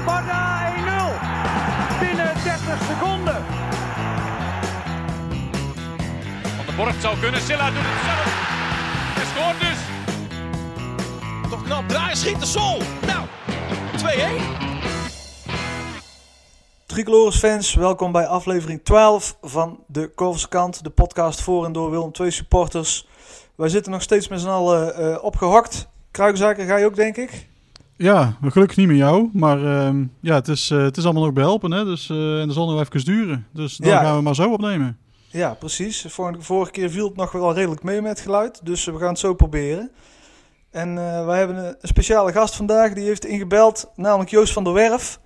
Lombarda 1-0. Binnen 30 seconden. Van de Borg zou kunnen. Silla doet het zelf. Hij scoort dus. Toch knap. Draai schiet de sol. Nou, 2-1. Tricolores fans, welkom bij aflevering 12 van de Korverskant, de podcast voor en door Willem II supporters. Wij zitten nog steeds met z'n allen uh, opgehakt. Kruikzaker ga je ook, denk ik? Ja, gelukkig niet met jou, maar uh, ja, het is, uh, het is allemaal nog behelpen, hè? Dus, uh, en dat zal nog even duren. Dus dan ja. gaan we maar zo opnemen. Ja, precies. Vorige, vorige keer viel het nog wel redelijk mee met het geluid, dus we gaan het zo proberen. En wij hebben een speciale gast vandaag, die heeft ingebeld, namelijk Joost van der Werf.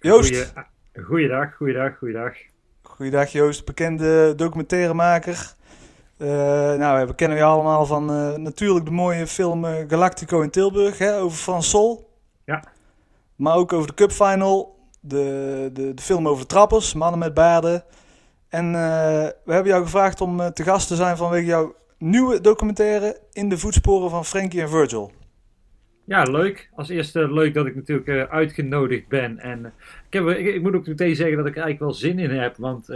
Joost. Goeie, goeiedag, goeiedag, goeiedag. Goeiedag Joost, bekende documentairemaker. Uh, nou, we kennen je allemaal van uh, natuurlijk de mooie film uh, Galactico in Tilburg, hè, over Frans Sol. Ja. Maar ook over de Cup Final, de, de, de film over trappers, mannen met baarden. En we hebben jou gevraagd om te gast te zijn vanwege jouw nieuwe documentaire In de voetsporen van Frankie en Virgil. Ja, leuk. Als eerste leuk dat ik natuurlijk uitgenodigd ben. En ik, heb, ik, ik, moet ook meteen zeggen dat ik er eigenlijk wel zin in heb. Want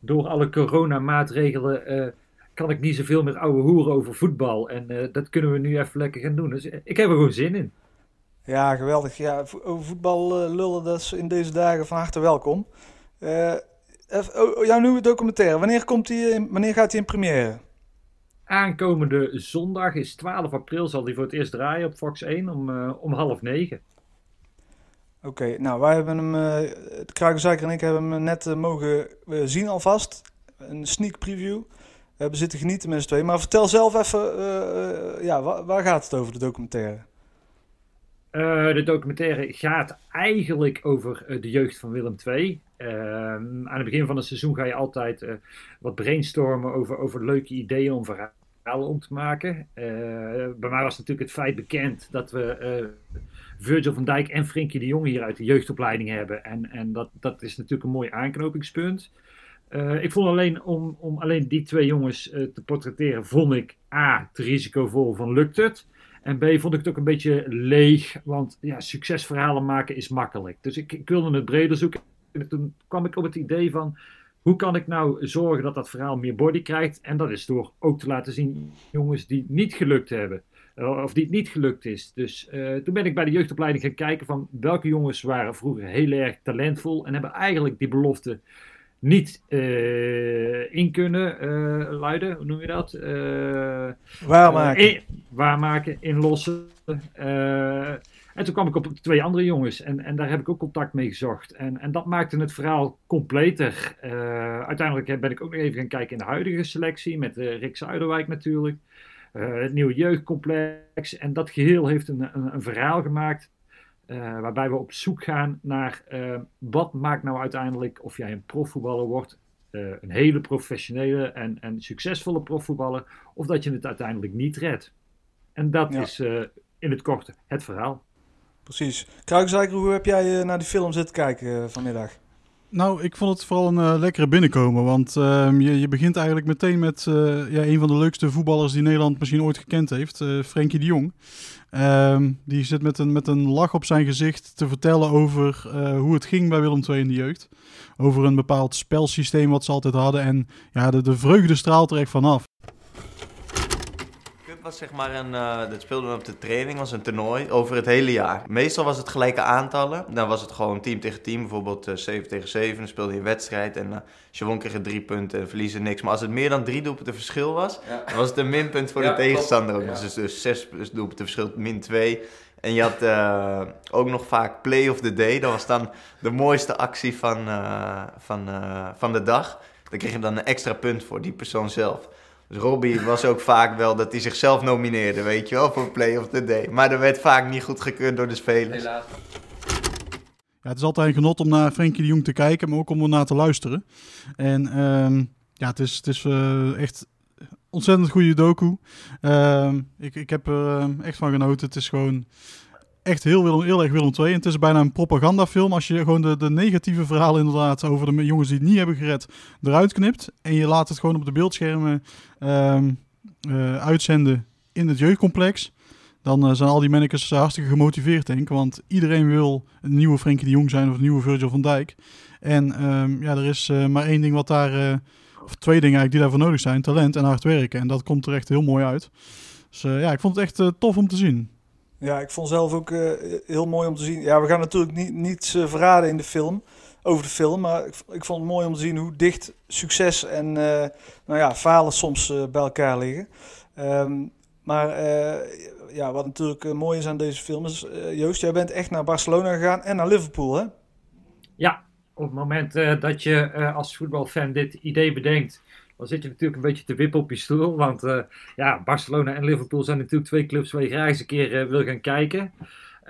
door alle coronamaatregelen kan ik niet zoveel met oude hoeren over voetbal. En dat kunnen we nu even lekker gaan doen. Dus ik heb er gewoon zin in. Ja, geweldig. Ja, over voetbal lullen, dat is in deze dagen van harte welkom. Oh, jouw nieuwe documentaire, wanneer, komt die, wanneer gaat die in première? Aankomende zondag is 12 april, zal die voor het eerst draaien op Fox 1 om, uh, om half negen. Oké, okay, nou wij hebben hem, uh, en ik hebben hem net uh, mogen zien alvast. Een sneak preview. We hebben zitten genieten met z'n twee. Maar vertel zelf even, ja, waar, gaat het over, de documentaire? de documentaire gaat eigenlijk over de jeugd van Willem II. aan het begin van het seizoen ga je altijd wat brainstormen over, over leuke ideeën om verhalen om te maken. Bij mij was natuurlijk het feit bekend dat we Virgil van Dijk en Frenkie de Jong hier uit de jeugdopleiding hebben. En, en dat, dat is natuurlijk een mooi aanknopingspunt. Uh, ik vond alleen om, om alleen die twee jongens te portretteren, vond ik A, te risicovol van lukt het. En B, vond ik het ook een beetje leeg, want ja, succesverhalen maken is makkelijk. Dus ik, ik wilde het breder zoeken. En toen kwam ik op het idee van, hoe kan ik nou zorgen dat dat verhaal meer body krijgt? En dat is door ook te laten zien jongens die niet gelukt hebben. Eh, of die het niet gelukt is. Dus toen ben ik bij de jeugdopleiding gaan kijken van welke jongens waren vroeger heel erg talentvol. En hebben eigenlijk die belofte niet uh, in kunnen luiden. Hoe noem je dat? waarmaken. In, waarmaken, inlossen. En toen kwam ik op twee andere jongens en, en daar heb ik ook contact mee gezocht. En, en dat maakte het verhaal completer. Uiteindelijk ben ik ook nog even gaan kijken in de huidige selectie met Rick Zuiderwijk natuurlijk. Het nieuwe jeugdcomplex. En dat geheel heeft een, een, een verhaal gemaakt waarbij we op zoek gaan naar wat maakt nou uiteindelijk of jij een profvoetballer wordt. een hele professionele en, en succesvolle profvoetballer. Of dat je het uiteindelijk niet redt. En dat ja. is in het korte het verhaal. Precies. Kruikzijker, hoe heb jij naar die film zitten kijken vanmiddag? Nou, ik vond het vooral een uh, lekkere binnenkomen. Want uh, je, je, begint eigenlijk meteen met uh, ja, een van de leukste voetballers die Nederland misschien ooit gekend heeft. Frenkie de Jong. Ehm, die zit met een, met een lach op zijn gezicht te vertellen over hoe het ging bij Willem II in de jeugd. Over een bepaald spelsysteem wat ze altijd hadden. En ja, de, de vreugde straalt er echt vanaf was zeg maar een, uh, dat speelden we op de training, was een toernooi over het hele jaar. Meestal was het gelijke aantallen. Dan was het gewoon team tegen team, bijvoorbeeld uh, 7 tegen 7. Dan speelde je een wedstrijd en uh, als je won kreeg je drie punten en verliezen niks. Maar als het meer dan drie doelpunten verschil was, ja. dan was het een minpunt voor ja, de tegenstander ook. Ja. Dus, dus zes doelpunten verschil, min twee. En je had uh, ook nog vaak play of the day. Dat was dan de mooiste actie van, uh, van, uh, van de dag. Daar kreeg je dan een extra punt voor, die persoon zelf. Dus Robbie was ook vaak wel dat hij zichzelf nomineerde, weet je wel, voor Play of the Day. Maar dat werd vaak niet goed gekeurd door de spelers. Helaas. Ja, het is altijd een genot om naar Frenkie de Jong te kijken, maar ook om er naar te luisteren. En um, ja, het is, het is uh, echt ontzettend goede docu. Uh, ik, ik heb er uh, echt van genoten. Het is gewoon echt heel, Willem, heel erg Willem II. En het is bijna een propagandafilm als je gewoon de, de negatieve verhalen inderdaad over de jongens die het niet hebben gered eruit knipt. En je laat het gewoon op de beeldschermen um, uh, uitzenden in het jeugdcomplex. dan eh, zijn al die mannekes hartstikke gemotiveerd, denk ik. Want iedereen wil een nieuwe Frenkie de Jong zijn of een nieuwe Virgil van Dijk. En ehm, ja, er is eh, maar één ding wat daar, eh, of twee dingen eigenlijk die daarvoor nodig zijn. Talent en hard werken. En dat komt er echt heel mooi uit. Dus ja, ik vond het echt tof om te zien. Ja, ik vond zelf ook heel mooi om te zien. Ja, we gaan natuurlijk niet, niets verraden in de film over de film. Maar ik, vond het mooi om te zien hoe dicht succes en nou ja, falen soms bij elkaar liggen. Ehm, maar ja, wat natuurlijk mooi is aan deze film is, Joost, jij bent echt naar Barcelona gegaan en naar Liverpool, hè? Ja, op het moment dat je als voetbalfan dit idee bedenkt, dan zit je natuurlijk een beetje te wippen op je stoel. Want ja, Barcelona en Liverpool zijn natuurlijk twee clubs waar je graag eens een keer wil gaan kijken.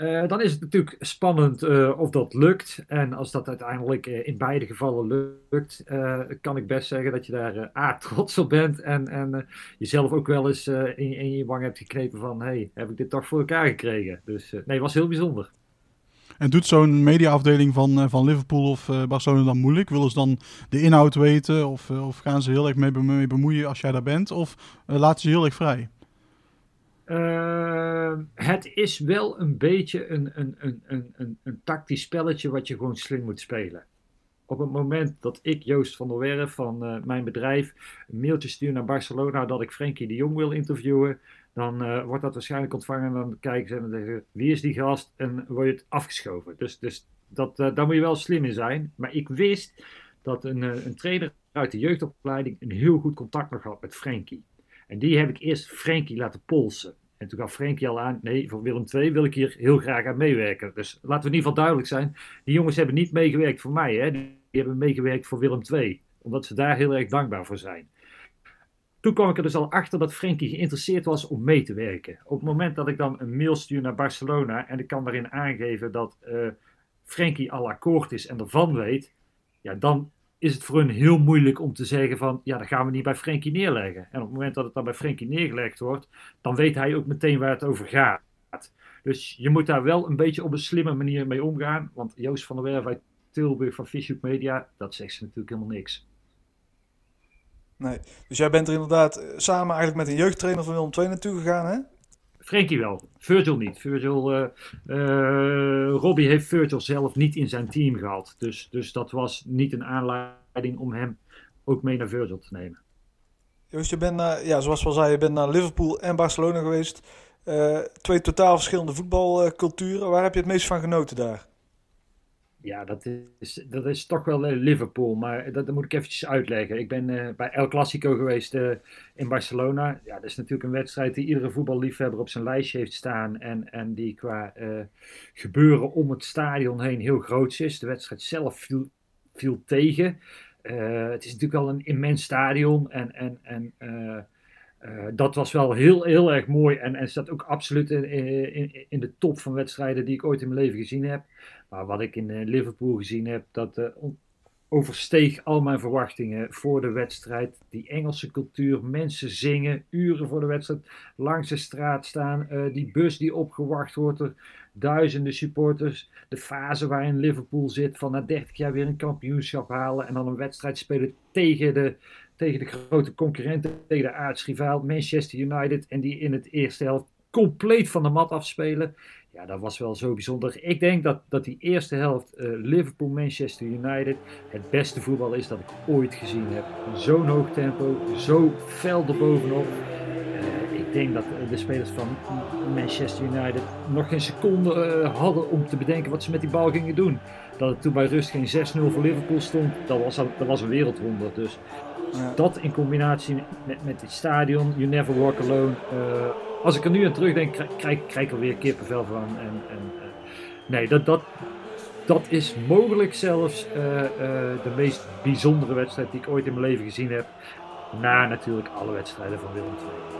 Uh, dan is het natuurlijk spannend of dat lukt. En als dat uiteindelijk in beide gevallen lukt, kan ik best zeggen dat je daar A, trots op bent. En, en jezelf ook wel eens in, in, je wang hebt geknepen van, hey, heb ik dit toch voor elkaar gekregen? Dus nee, was heel bijzonder. En doet zo'n mediaafdeling van, van Liverpool of Barcelona dan moeilijk? Willen ze dan de inhoud weten? Of, of gaan ze heel erg mee, bemoeien als jij daar bent? Of laten ze heel erg vrij? Het is wel een beetje een, een, een, een, een, tactisch spelletje wat je gewoon slim moet spelen. Op het moment dat ik, Joost van der Werf van mijn bedrijf, een mailtje stuur naar Barcelona dat ik Frenkie de Jong wil interviewen, dan uh, wordt dat waarschijnlijk ontvangen en dan kijken ze en zeggen wie is die gast en word je het afgeschoven. Dus, dus dat, daar moet je wel slim in zijn. Maar ik wist dat een, een trainer uit de jeugdopleiding een heel goed contact nog had met Frenkie. En die heb ik eerst Frenkie laten polsen. En toen gaf Frenkie al aan, nee, voor Willem II wil ik hier heel graag aan meewerken. Dus laten we in ieder geval duidelijk zijn, die jongens hebben niet meegewerkt voor mij, hè. die hebben meegewerkt voor Willem II. Omdat ze daar heel erg dankbaar voor zijn. Toen kwam ik er dus al achter dat Frenkie geïnteresseerd was om mee te werken. Op het moment dat ik dan een mail stuur naar Barcelona en ik kan daarin aangeven dat uh, al akkoord is en ervan weet, ja, dan is het voor hun heel moeilijk om te zeggen van, ja, dat gaan we niet bij Frenkie neerleggen. En op het moment dat het dan bij Frenkie neergelegd wordt, dan weet hij ook meteen waar het over gaat. Dus je moet daar wel een beetje op een slimme manier mee omgaan. Want Joost van der Werf uit Tilburg van Fishhook Media, dat zegt ze natuurlijk helemaal niks. Nee, dus jij bent er inderdaad eh, samen eigenlijk met een jeugdtrainer van Willem II naartoe gegaan, hè? Frenkie wel, Virgil niet. Virgil, uh, uh, Robbie heeft Virgil zelf niet in zijn team gehad. Dus, dus dat was niet een aanleiding om hem ook mee naar Virgil te nemen. Joost, je bent, naar, ja, zoals we al zei, je bent naar Liverpool en Barcelona geweest. Uh, twee totaal verschillende voetbalculturen. Waar heb je het meest van genoten daar? Ja, dat is, dat is toch wel uh, Liverpool, maar dat, moet ik eventjes uitleggen. Ik ben uh, bij El Clasico geweest uh, in Barcelona. Ja, dat is natuurlijk een wedstrijd die iedere voetballiefhebber op zijn lijstje heeft staan. En, en die qua gebeuren om het stadion heen heel groot is. De wedstrijd zelf viel, viel tegen. het is natuurlijk wel een immens stadion en, en, en uh, dat was wel heel, heel erg mooi en, en staat ook absoluut in, in, de top van wedstrijden die ik ooit in mijn leven gezien heb. Maar wat ik in uh, Liverpool gezien heb, dat uh, oversteeg al mijn verwachtingen voor de wedstrijd. Die Engelse cultuur, mensen zingen, uren voor de wedstrijd, langs de straat staan, die bus die opgewacht wordt duizenden supporters. De fase waarin Liverpool zit van na 30 jaar weer een kampioenschap halen en dan een wedstrijd spelen tegen de tegen de grote concurrenten, tegen de aardsrivaal Manchester United. En die in het eerste helft compleet van de mat afspelen. Ja, dat was wel zo bijzonder. Ik denk dat, dat die eerste helft uh, Liverpool-Manchester United het beste voetbal is dat ik ooit gezien heb. Zo'n hoog tempo, zo fel erbovenop. Uh, ik denk dat de spelers van Manchester United nog geen seconde hadden om te bedenken wat ze met die bal gingen doen. Dat het toen bij rust geen 6-0 voor Liverpool stond, dat was, dat was een wereldwonder. Dus dat in combinatie met, met het stadion, You Never Walk Alone. Uh, als ik er nu aan terugdenk, krijg, krijg ik er weer kippenvel van. En, en, uh, nee, dat, dat, dat is mogelijk zelfs uh, de meest bijzondere wedstrijd die ik ooit in mijn leven gezien heb. Na natuurlijk alle wedstrijden van Willem II.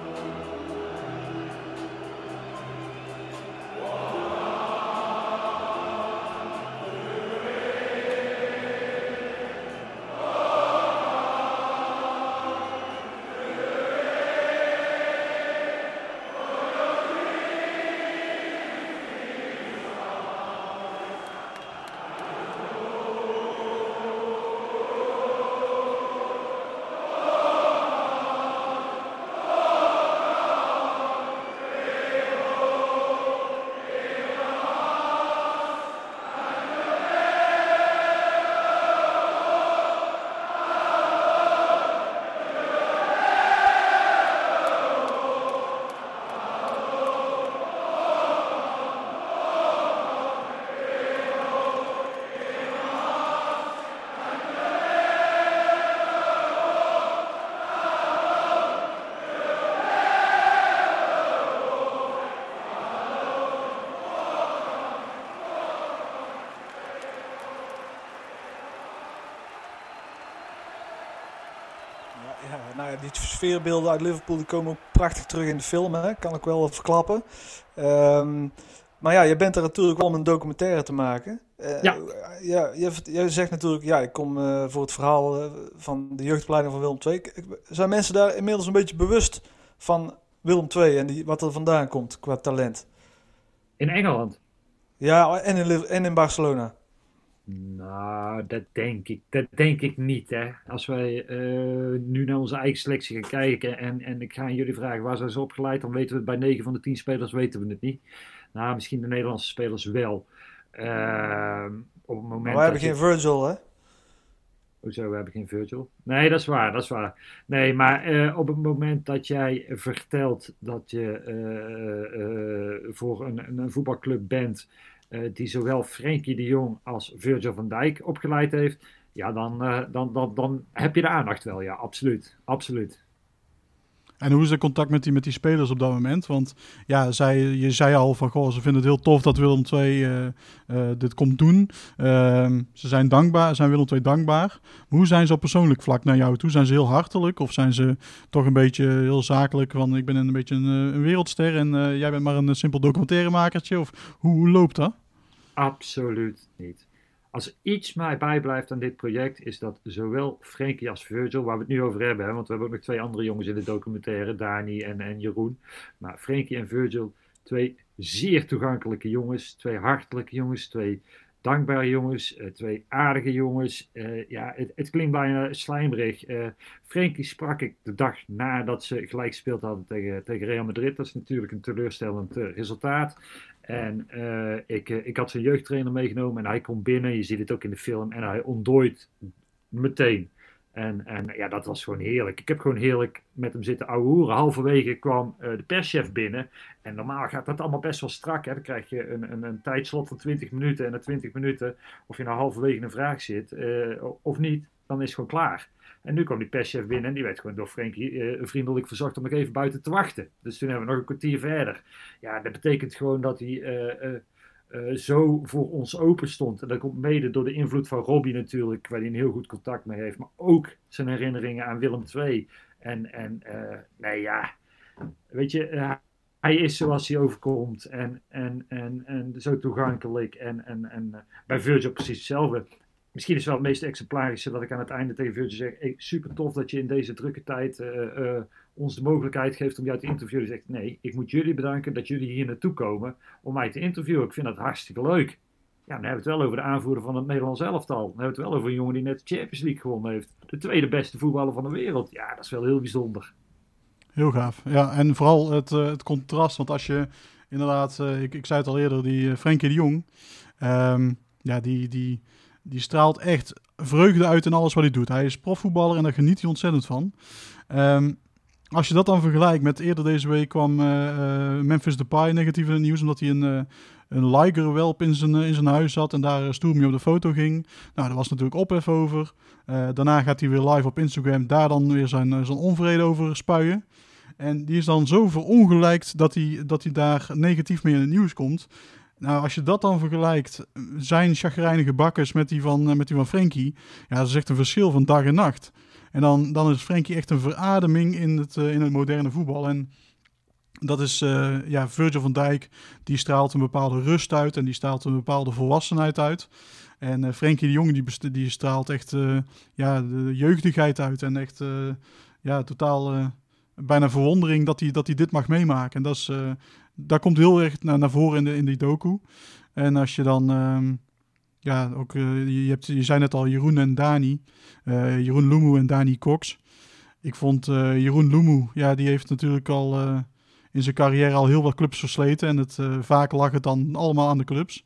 Sfeerbeelden uit Liverpool die komen ook prachtig terug in de film, hè? kan ik wel verklappen. Ehm, maar ja, je bent er natuurlijk wel om een documentaire te maken. Uh, ja. ja je, je, zegt natuurlijk, ja, ik kom uh, voor het verhaal uh, van de jeugdopleiding van Willem II. Zijn mensen daar inmiddels een beetje bewust van Willem II en die, wat er vandaan komt qua talent? In Engeland? Ja, en in, en in Barcelona. Nou, dat denk ik, dat denk ik niet. Hè. Als wij uh, nu naar onze eigen selectie gaan kijken en, en ik ga aan jullie vragen waar zijn ze opgeleid, dan weten we het bij 9 van de 10 spelers weten we het niet. Nou, misschien de Nederlandse spelers wel. Uh, op het moment maar we hebben geen Virgil, hè? Hoezo, we hebben geen Virgil? Nee, dat is waar, dat is waar. Nee, maar uh, op het moment dat jij vertelt dat je uh, voor een, een, voetbalclub bent die zowel Frenkie de Jong als Virgil van Dijk opgeleid heeft, ja, dan, dan, dan, dan heb je de aandacht wel, ja, absoluut. absoluut. En hoe is de contact met die, met die spelers op dat moment? Want ja, zij, je zei al van, goh, ze vinden het heel tof dat Willem II uh, uh, dit komt doen. Uh, ze zijn dankbaar, zijn Willem II dankbaar. Maar hoe zijn ze op persoonlijk vlak naar jou toe? Zijn ze heel hartelijk of zijn ze toch een beetje heel zakelijk? Van, ik ben een beetje een, een wereldster en jij bent maar een simpel documentairemakertje. Of hoe loopt dat? Absoluut niet. Als iets mij bijblijft aan dit project, is dat zowel Frenkie als Virgil, waar we het nu over hebben, hè, want we hebben ook nog twee andere jongens in de documentaire, Dani en, en Jeroen. Maar Frenkie en Virgil, twee zeer toegankelijke jongens, twee hartelijke jongens, twee dankbare jongens, uh, twee aardige jongens. Uh, ja, het, het, klinkt bijna slijmerig. Uh, Frenkie sprak ik de dag nadat ze gelijk gespeeld hadden tegen, tegen Real Madrid. Dat is natuurlijk een teleurstellend resultaat. En ik, ik had zijn jeugdtrainer meegenomen en hij komt binnen. Je ziet het ook in de film en hij ontdooit meteen. En, en ja, dat was gewoon heerlijk. Ik heb gewoon heerlijk met hem zitten ouwehoeren. Halverwege kwam uh, de perschef binnen. En normaal gaat dat allemaal best wel strak. Hè? Dan krijg je een, een, een tijdslot van 20 minuten. En na 20 minuten, of je nou halverwege een vraag zit of niet, dan is het gewoon klaar. En nu kwam die perschef binnen en die werd gewoon door Frenkie uh, vriendelijk verzocht om nog even buiten te wachten. Dus toen hebben we nog een kwartier verder. Ja, dat betekent gewoon dat hij uh, zo voor ons open stond. En dat komt mede door de invloed van Robbie natuurlijk, waar hij een heel goed contact mee heeft. Maar ook zijn herinneringen aan Willem II. En, en nee ja, weet je, hij is zoals hij overkomt. En, en, en, en zo toegankelijk. En, en, en bij Virgil precies hetzelfde. Misschien is wel het meest exemplarische dat ik aan het einde tegen Virgil zeg: hey, super tof dat je in deze drukke tijd ons de mogelijkheid geeft om jou te interviewen. Zegt nee, ik moet jullie bedanken dat jullie hier naartoe komen om mij te interviewen. Ik vind dat hartstikke leuk. Ja, dan hebben we het wel over de aanvoerder van het Nederlands elftal. Dan hebben we het wel over een jongen die net de Champions League gewonnen heeft. De tweede beste voetballer van de wereld. Ja, dat is wel heel bijzonder. Heel gaaf. Ja, en vooral het, uh, het contrast. Want als je inderdaad, ik, ik zei het al eerder, die Frenkie de Jong. Um, ja, die, die, die straalt echt vreugde uit in alles wat hij doet. Hij is profvoetballer en daar geniet hij ontzettend van. Um, als je dat dan vergelijkt met eerder deze week kwam uh, Memphis Depay negatieve nieuws omdat hij een, uh, een ligerwelp in zijn, in zijn huis had en daar stoer mee op de foto ging. Nou, daar was natuurlijk ophef over. daarna gaat hij weer live op Instagram daar dan weer zijn, zijn onvrede over spuien. En die is dan zo verongelijkt dat hij, dat hij daar negatief mee in het nieuws komt. Nou, als je dat dan vergelijkt, zijn chagrijnige bakkers met die van, met die van Frenkie, ja, dat is echt een verschil van dag en nacht. En dan, dan is Frenkie echt een verademing in het, uh, in het moderne voetbal. En dat is uh, ja, Virgil van Dijk, die straalt een bepaalde rust uit en die straalt een bepaalde volwassenheid uit. En uh, Frenkie de Jong, die, die straalt echt ja, de jeugdigheid uit en echt ja, totaal bijna verwondering dat hij, dat hij dit mag meemaken. En dat, is, dat komt heel erg naar, naar voren in, de, in die docu. En als je dan ehm, ja, ook, uh, je, hebt, je zei net al Jeroen en Dani. Uh, Jeroen Lumu en Dani Cox. Ik vond uh, Jeroen Lumu, ja, die heeft natuurlijk al in zijn carrière al heel wat clubs versleten. En het, vaak lag het dan allemaal aan de clubs.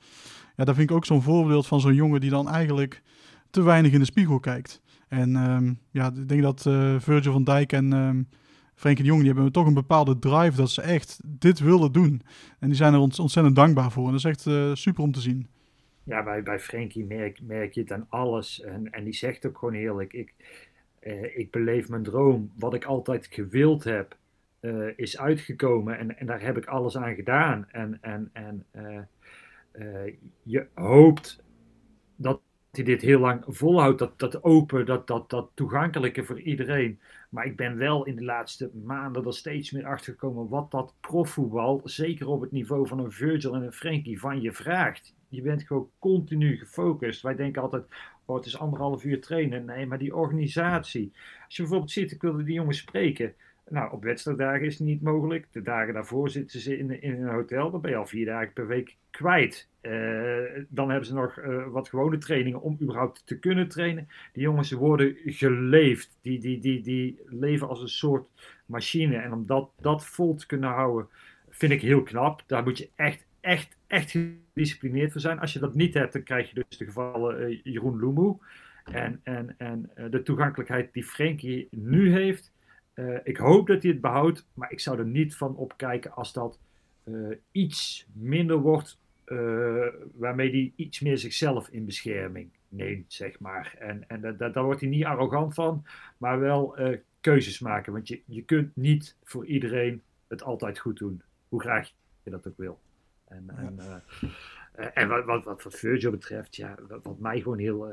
Ja, dat vind ik ook zo'n voorbeeld van zo'n jongen die dan eigenlijk te weinig in de spiegel kijkt. En um, ja, ik denk dat Virgil van Dijk en um, Frenkie de Jong, die hebben toch een bepaalde drive dat ze echt dit willen doen. En die zijn er ont ontzettend dankbaar voor. En dat is echt super om te zien ja, bij, bij Frenkie merk, merk je het aan alles. En, en die zegt ook gewoon heerlijk: ik, uh, ik beleef mijn droom. Wat ik altijd gewild heb, uh, is uitgekomen. En, en daar heb ik alles aan gedaan. En, en, en je hoopt dat hij dit heel lang volhoudt. Dat, dat open, dat, dat, dat toegankelijke voor iedereen. Maar ik ben wel in de laatste maanden er steeds meer achter gekomen wat dat profvoetbal, zeker op het niveau van een Virgil en een Frenkie, van je vraagt. Je bent gewoon continu gefocust. Wij denken altijd, oh, het is anderhalf uur trainen. Nee, maar die organisatie. Als je bijvoorbeeld ziet, ik wilde die jongens spreken. Nou, op wedstrijddagen is het niet mogelijk. De dagen daarvoor zitten ze in, in een hotel. Dan ben je al vier dagen per week kwijt. Uh, dan hebben ze nog uh, wat gewone trainingen om überhaupt te kunnen trainen. Die jongens worden geleefd. Die, die, die, die leven als een soort machine. En om dat, dat vol te kunnen houden, vind ik heel knap. Daar moet je echt, echt, echt gedisciplineerd voor zijn. Als je dat niet hebt, dan krijg je dus de gevallen uh, Jeroen Loemoe. En, en, en de toegankelijkheid die Frenkie nu heeft uh, ik hoop dat hij het behoudt, maar ik zou er niet van opkijken als dat uh, iets minder wordt, uh, waarmee hij iets meer zichzelf in bescherming neemt, zeg maar. En, en daar, daar wordt hij niet arrogant van, maar wel keuzes maken. Want je, je kunt niet voor iedereen het altijd goed doen, hoe graag je dat ook wil. En, ja. en, en wat, wat, wat, Virgil betreft, ja, wat, wat mij gewoon heel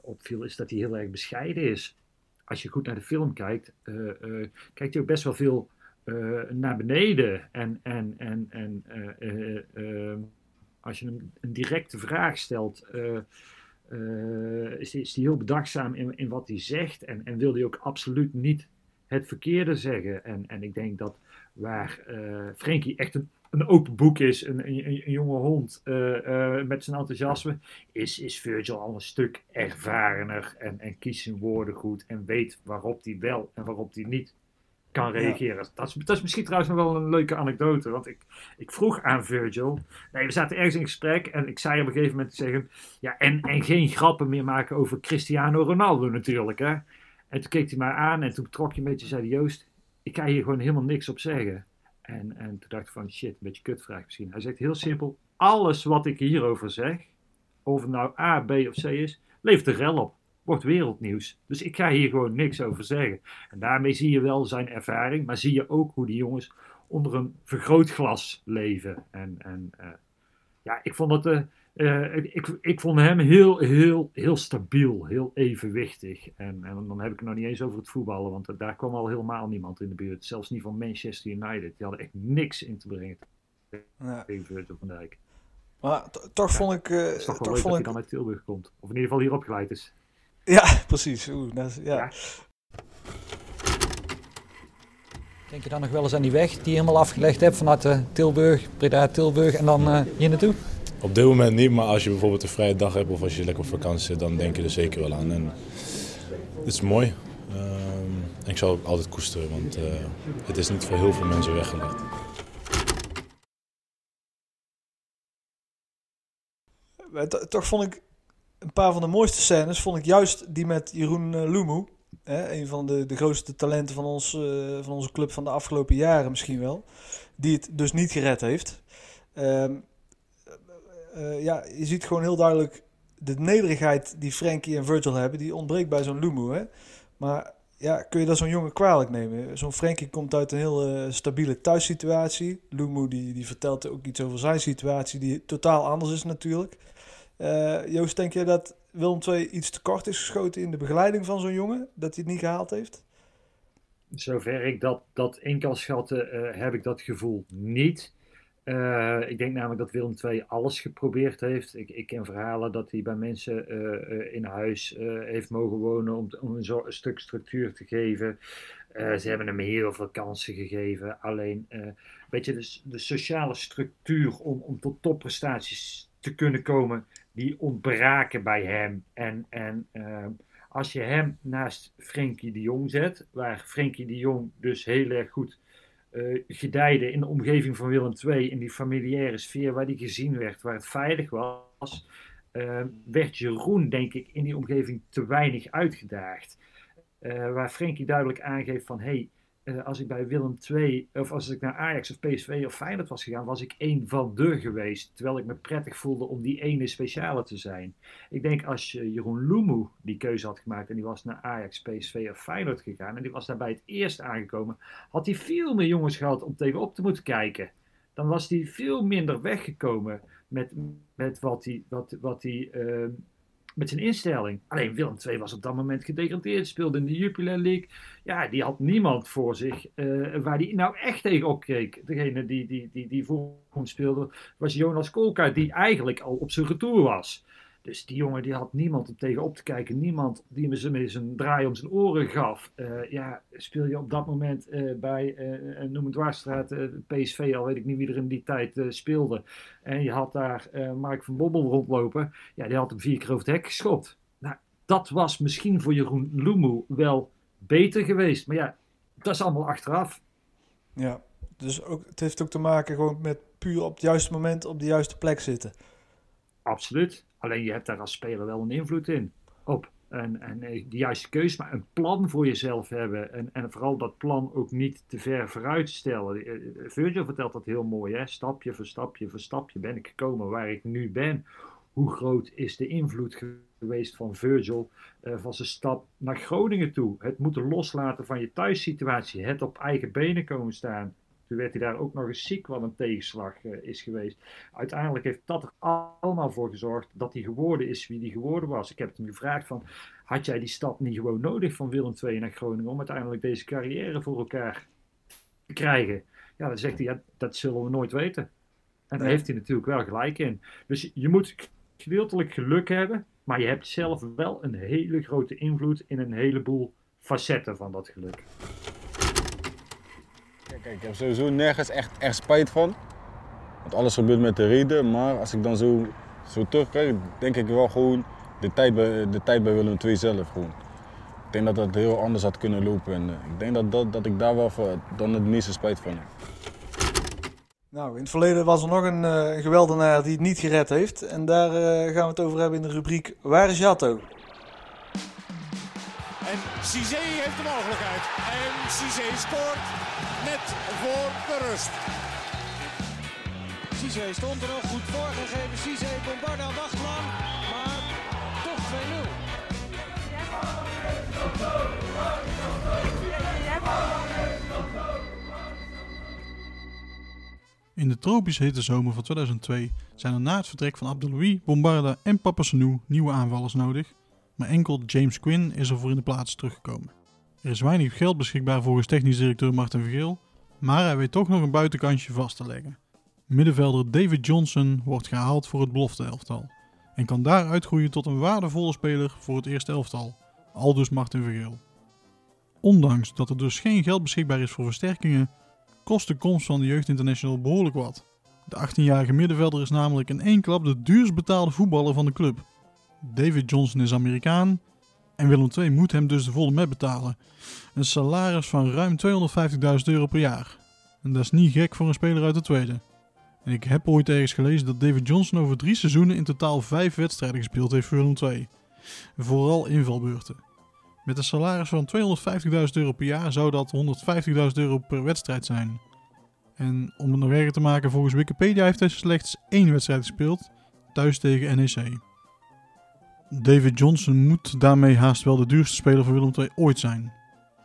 opviel, is dat hij heel erg bescheiden is als je goed naar de film kijkt, uh, uh, kijkt hij ook best wel veel uh, naar beneden. En, en, en, en ehm, als je hem een directe vraag stelt, is, is hij heel bedachtzaam in, in wat hij zegt. En, en wil hij ook absoluut niet het verkeerde zeggen. En, en ik denk dat waar Frenkie echt een een open boek is, een, een, een jonge hond uh, uh, met zijn enthousiasme, is, is Virgil al een stuk ervarener en, en kiest zijn woorden goed en weet waarop hij wel en waarop hij niet kan reageren. Ja. Dat, is, dat is misschien trouwens nog wel een leuke anekdote, want ik, ik vroeg aan Virgil, nee, we zaten ergens in gesprek en ik zei op een gegeven moment zeggen, ja, en, en geen grappen meer maken over Cristiano Ronaldo natuurlijk, hè. En toen keek hij mij aan en toen trok je een beetje, zei Joost, ik kan hier gewoon helemaal niks op zeggen. En, en toen dacht ik van shit, een beetje kutvraag misschien. Hij zegt heel simpel, alles wat ik hierover zeg, of het nou A, B of C is, levert er rel op. Wordt wereldnieuws. Dus ik ga hier gewoon niks over zeggen. En daarmee zie je wel zijn ervaring, maar zie je ook hoe die jongens onder een vergrootglas leven. En, en uh, ja, ik vond. Uh, uh, ik, ik vond hem heel, heel, heel stabiel, heel evenwichtig. En, en dan heb ik het nog niet eens over het voetballen, want daar kwam al helemaal niemand in de buurt. Zelfs niet van Manchester United. Die hadden echt niks in te brengen ja. tegen Virgil van Dijk. Maar toch vond ik... Uh, het is toch wel toch leuk vond dat ik... hij dan uit Tilburg komt. Of in ieder geval hier opgeleid is. Ja, precies. Oeh, dat is, ja. Ja. Denk je dan nog wel eens aan die weg die je helemaal afgelegd hebt vanuit uh, Tilburg, Breda, Tilburg en dan uh, hier naartoe? Op dit moment niet, maar als je bijvoorbeeld een vrije dag hebt of als je lekker op vakantie zit, dan denk je er zeker wel aan. En het is mooi. En ik zal het altijd koesteren, want uh, het is niet voor heel veel mensen weggelegd. Toch vond ik een paar van de mooiste scènes, vond ik juist die met Jeroen uh, Lumu. Hè, een van de, de grootste talenten van, ons, uh, van onze club van de afgelopen jaren misschien wel. Die het dus niet gered heeft. Um, uh, ja, je ziet gewoon heel duidelijk de nederigheid die Frankie en Virgil hebben, die ontbreekt bij zo'n Lumu. Hè? Maar ja, kun je dat zo'n jongen kwalijk nemen? Zo'n Frankie komt uit een heel uh, stabiele thuissituatie. Lumu die, die vertelt ook iets over zijn situatie, die totaal anders is natuurlijk. Uh, Joost, denk je dat Willem II iets te kort is geschoten in de begeleiding van zo'n jongen? Dat hij het niet gehaald heeft? Zover ik dat, dat in kan schatten, heb ik dat gevoel niet. Uh, ik denk namelijk dat Willem II alles geprobeerd heeft. Ik, ik ken verhalen dat hij bij mensen uh, uh, in huis heeft mogen wonen om, om een, zo, een, stuk structuur te geven. ze hebben hem heel veel kansen gegeven. Alleen, weet je, de, de sociale structuur om, om tot topprestaties te kunnen komen, die ontbraken bij hem. En, en als je hem naast Frenkie de Jong zet, waar Frenkie de Jong dus heel erg goed uh, gedijde in de omgeving van Willem II, in die familiaire sfeer waar die gezien werd, waar het veilig was, uh, werd Jeroen, denk ik, in die omgeving te weinig uitgedaagd. Uh, waar Frenkie duidelijk aangeeft van, hey, als ik bij Willem II, of als ik naar Ajax of PSV of Feyenoord was gegaan, was ik één van de geweest, terwijl ik me prettig voelde om die ene speciale te zijn. Ik denk als Jeroen Lumu die keuze had gemaakt en die was naar Ajax, PSV of Feyenoord gegaan en die was daarbij het eerst aangekomen, had hij veel meer jongens gehad om tegenop te moeten kijken. Dan was hij veel minder weggekomen met, met wat hij, wat, wat uh, met zijn instelling. Alleen Willem II was op dat moment gedegradeerd, speelde in de Jupiler League. Ja, die had niemand voor zich uh, waar die nou echt tegen opkeek. Degene die, die, die, die voor hem speelde was Jonas Kolka, die eigenlijk al op zijn retour was. Dus die jongen die had niemand om tegenop te kijken. Niemand die hem zijn, zijn draai om zijn oren gaf. Uh, ja, speel je op dat moment uh, bij, uh, noem het Dwarsstraat, PSV al, weet ik niet wie er in die tijd speelde. En je had daar Mark van Bobbel rondlopen. Ja, die had hem vier keer over het hek geschopt. Nou, dat was misschien voor Jeroen Lumu wel beter geweest. Maar ja, dat is allemaal achteraf. Ja, dus ook, het heeft ook te maken gewoon met puur op het juiste moment op de juiste plek zitten. Absoluut. Alleen je hebt daar als speler wel een invloed in op. En, en eh, de juiste keuze, maar een plan voor jezelf hebben. En, en vooral dat plan ook niet te ver vooruit stellen. Eh, Virgil vertelt dat heel mooi. Hè? Stapje voor stapje voor stapje ben ik gekomen waar ik nu ben. Hoe groot is de invloed geweest van Virgil van zijn stap naar Groningen toe? Het moeten loslaten van je thuissituatie. Het op eigen benen komen staan. Toen werd hij daar ook nog eens ziek, wat een tegenslag uh, is geweest. Uiteindelijk heeft dat er allemaal voor gezorgd dat hij geworden is wie hij geworden was. Ik heb hem gevraagd van, had jij die stap niet gewoon nodig van Willem II naar Groningen om uiteindelijk deze carrière voor elkaar te krijgen? Ja, dan zegt hij, ja, dat zullen we nooit weten. En daar heeft hij natuurlijk wel gelijk in. Dus je moet gedeeltelijk geluk hebben, maar je hebt zelf wel een hele grote invloed in een heleboel facetten van dat geluk. Kijk, ik heb sowieso nergens echt, echt spijt van. Want alles gebeurt met de reden. Maar als ik dan zo, zo terugkijk, denk ik wel gewoon de tijd bij, de tijd bij Willem II zelf gewoon. Ik denk dat dat heel anders had kunnen lopen. En eh, ik denk dat, dat, dat ik daar wel voor, dan het meeste spijt van heb. Nou, in het verleden was er nog een uh, geweldenaar die het niet gered heeft. En daar uh, gaan we het over hebben in de rubriek Waar is Jatto? En Cizé heeft de mogelijkheid. En Cizé scoort net voor de rust. Cizé stond er nog goed voorgegeven. Cizé, Bombarda wacht lang, maar toch 2-0. In de tropisch hete zomer van 2002 zijn er na het vertrek van Abdelouis, Bombarda en Papasanou nieuwe aanvallers nodig, maar enkel James Quinn is er voor in de plaats teruggekomen. Er is weinig geld beschikbaar volgens technisch directeur Martin Vergeel, maar hij weet toch nog een buitenkantje vast te leggen. Middenvelder David Johnson wordt gehaald voor het belofte elftal en kan daar uitgroeien tot een waardevolle speler voor het eerste elftal, aldus Martin Vergeel. Ondanks dat er dus geen geld beschikbaar is voor versterkingen, kost de komst van de Jeugd International behoorlijk wat. De 18-jarige middenvelder is namelijk in één klap de duurst betaalde voetballer van de club. David Johnson is Amerikaan en Willem II moet hem dus de volle met betalen. Een salaris van ruim 250.000 euro per jaar. En dat is niet gek voor een speler uit de tweede. En ik heb ooit ergens gelezen dat David Johnson over drie seizoenen in totaal vijf wedstrijden gespeeld heeft voor Willem II. Vooral invalbeurten. Met een salaris van 250.000 euro per jaar zou dat 150.000 euro per wedstrijd zijn. En om het nog erger te maken, volgens Wikipedia heeft hij slechts één wedstrijd gespeeld, thuis tegen NEC. David Johnson moet daarmee haast wel de duurste speler voor Willem II ooit zijn.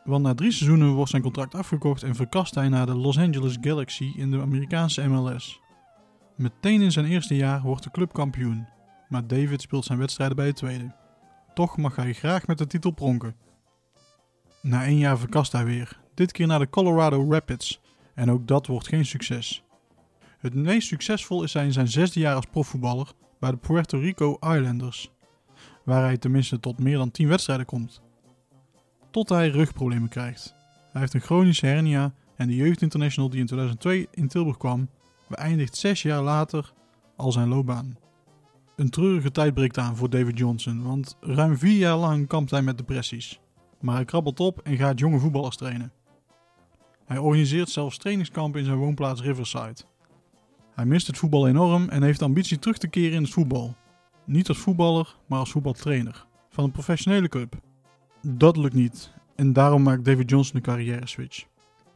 Want na drie seizoenen wordt zijn contract afgekocht en verkast hij naar de Los Angeles Galaxy in de Amerikaanse MLS. Meteen in zijn eerste jaar wordt de club kampioen, maar David speelt zijn wedstrijden bij het tweede. Toch mag hij graag met de titel pronken. Na één jaar verkast hij weer, dit keer naar de Colorado Rapids, en ook dat wordt geen succes. Het meest succesvol is hij in zijn zesde jaar als profvoetballer bij de Puerto Rico Islanders waar hij tenminste tot meer dan 10 wedstrijden komt. Tot hij rugproblemen krijgt. Hij heeft een chronische hernia en de jeugdinternational die in 2002 in Tilburg kwam, beëindigt 6 jaar later al zijn loopbaan. Een treurige tijd breekt aan voor David Johnson, want ruim 4 jaar lang kampt hij met depressies. Maar hij krabbelt op en gaat jonge voetballers trainen. Hij organiseert zelfs trainingskampen in zijn woonplaats Riverside. Hij mist het voetbal enorm en heeft ambitie terug te keren in het voetbal, niet als voetballer, maar als voetbaltrainer van een professionele club. Dat lukt niet en daarom maakt David Johnson een carrière switch.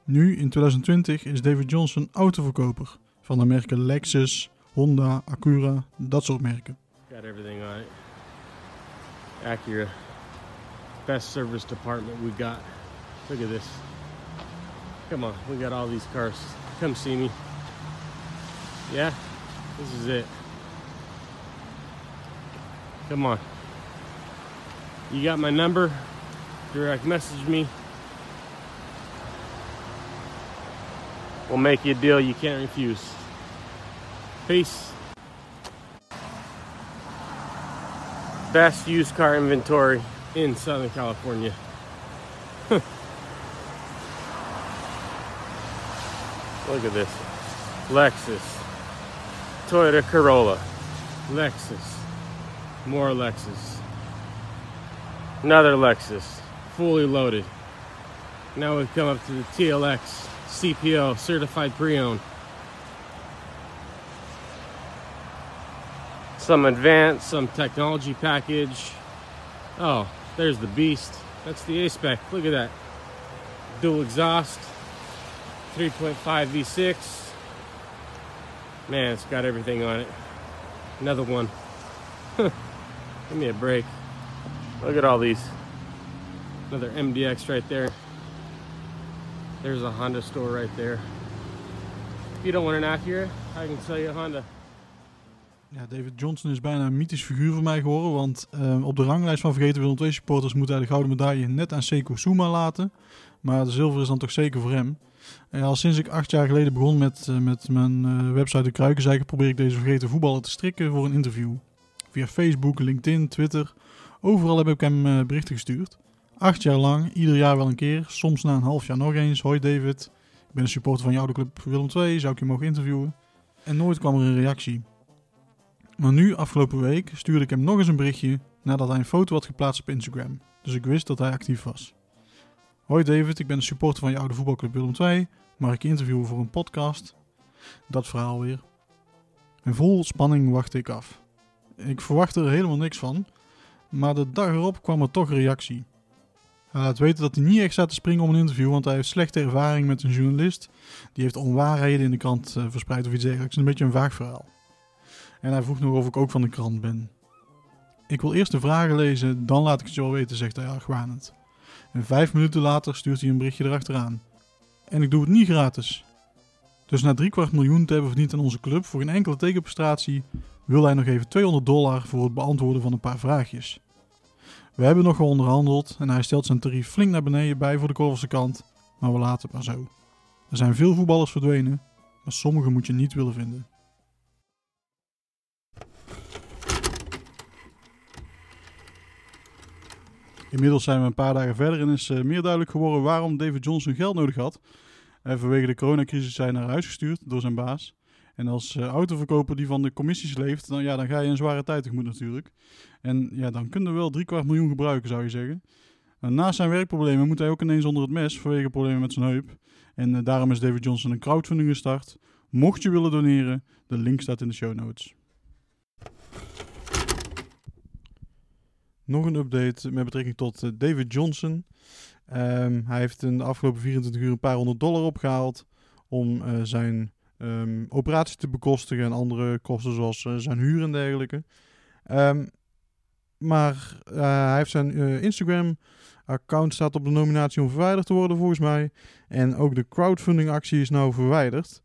Nu, in 2020, is David Johnson autoverkoper van de merken Lexus, Honda, Acura, dat soort merken. Got everything on it. Acura. Best service department we got. Look at this. Come on, we got all these cars. Come see me. Yeah, this is it. Come on. You got my number. Direct message me. We'll make you a deal you can't refuse. Peace. Best used car inventory in Southern California. Look at this. Lexus. Toyota Corolla. Lexus. More Lexus. Another Lexus. Fully loaded. Now we've come up to the TLX CPO certified pre-owned. Some advanced, some technology package. Oh, there's the beast. That's the A-Spec. Look at that. Dual exhaust. 3.5 V6. Man, it's got everything on it. Another one. Give me a break. Look at all these. Another MDX right there. There's a Honda store right there. If you don't want an Acura, I can sell you Honda. Ja, David Johnson is bijna een mythisch figuur voor mij geworden. Want uh, op de ranglijst van Vergeten Willem II supporters moet hij de gouden medaille net aan Seiko Suma laten. Maar de zilver is dan toch zeker voor hem. En al sinds ik acht jaar geleden begon met, uh, met mijn uh, website De Kruikenzeiker probeer ik deze vergeten voetballer te strikken voor een interview. Via Facebook, LinkedIn, Twitter. Overal heb ik hem berichten gestuurd. Acht jaar lang, ieder jaar wel een keer. Soms na een half jaar nog eens. Hoi David, ik ben een supporter van jouw oude club Willem II. Zou ik je mogen interviewen? En nooit kwam er een reactie. Maar nu, afgelopen week, stuurde ik hem nog eens een berichtje nadat hij een foto had geplaatst op Instagram. Dus ik wist dat hij actief was. Hoi David, ik ben een supporter van je oude voetbalclub Willem II. Mag ik je interviewen voor een podcast? Dat verhaal weer. En vol spanning wachtte ik af. Ik verwachtte er helemaal niks van, maar de dag erop kwam er toch een reactie. Hij laat weten dat hij niet echt staat te springen om een interview, want hij heeft slechte ervaring met een journalist. Die heeft onwaarheden in de krant uh, verspreid of iets dergelijks. Een beetje een vaag verhaal. En hij vroeg nog of ik ook van de krant ben. Ik wil eerst de vragen lezen, dan laat ik het je wel weten, zegt hij argwanend. En vijf minuten later stuurt hij een berichtje erachteraan. En ik doe het niet gratis. Dus na kwart miljoen te hebben verdiend aan onze club voor een enkele tegenprestatie, wil hij nog even 200 dollar voor het beantwoorden van een paar vraagjes. We hebben nog onderhandeld en hij stelt zijn tarief flink naar beneden bij voor de Korverse kant, maar we laten het maar zo. Er zijn veel voetballers verdwenen, maar sommige moet je niet willen vinden. Inmiddels zijn we een paar dagen verder en is uh, meer duidelijk geworden waarom David Johnson geld nodig had. Uh, vanwege de coronacrisis zijn naar huis gestuurd door zijn baas. En als uh, autoverkoper die van de commissies leeft, dan, ja, dan ga je een zware tijd tegemoet natuurlijk. En ja, dan kun je wel drie kwart miljoen gebruiken, zou je zeggen. En naast zijn werkproblemen moet hij ook ineens onder het mes vanwege problemen met zijn heup. En uh, daarom is David Johnson een crowdfunding gestart. Mocht je willen doneren, de link staat in de show notes. Nog een update met betrekking tot David Johnson. Um, hij heeft in de afgelopen 24 uur een paar honderd dollar opgehaald om zijn um, operatie te bekostigen en andere kosten zoals uh, zijn huur en dergelijke. Um, maar uh, hij heeft zijn uh, Instagram account staat op de nominatie om verwijderd te worden volgens mij. En ook de crowdfunding actie is nou verwijderd.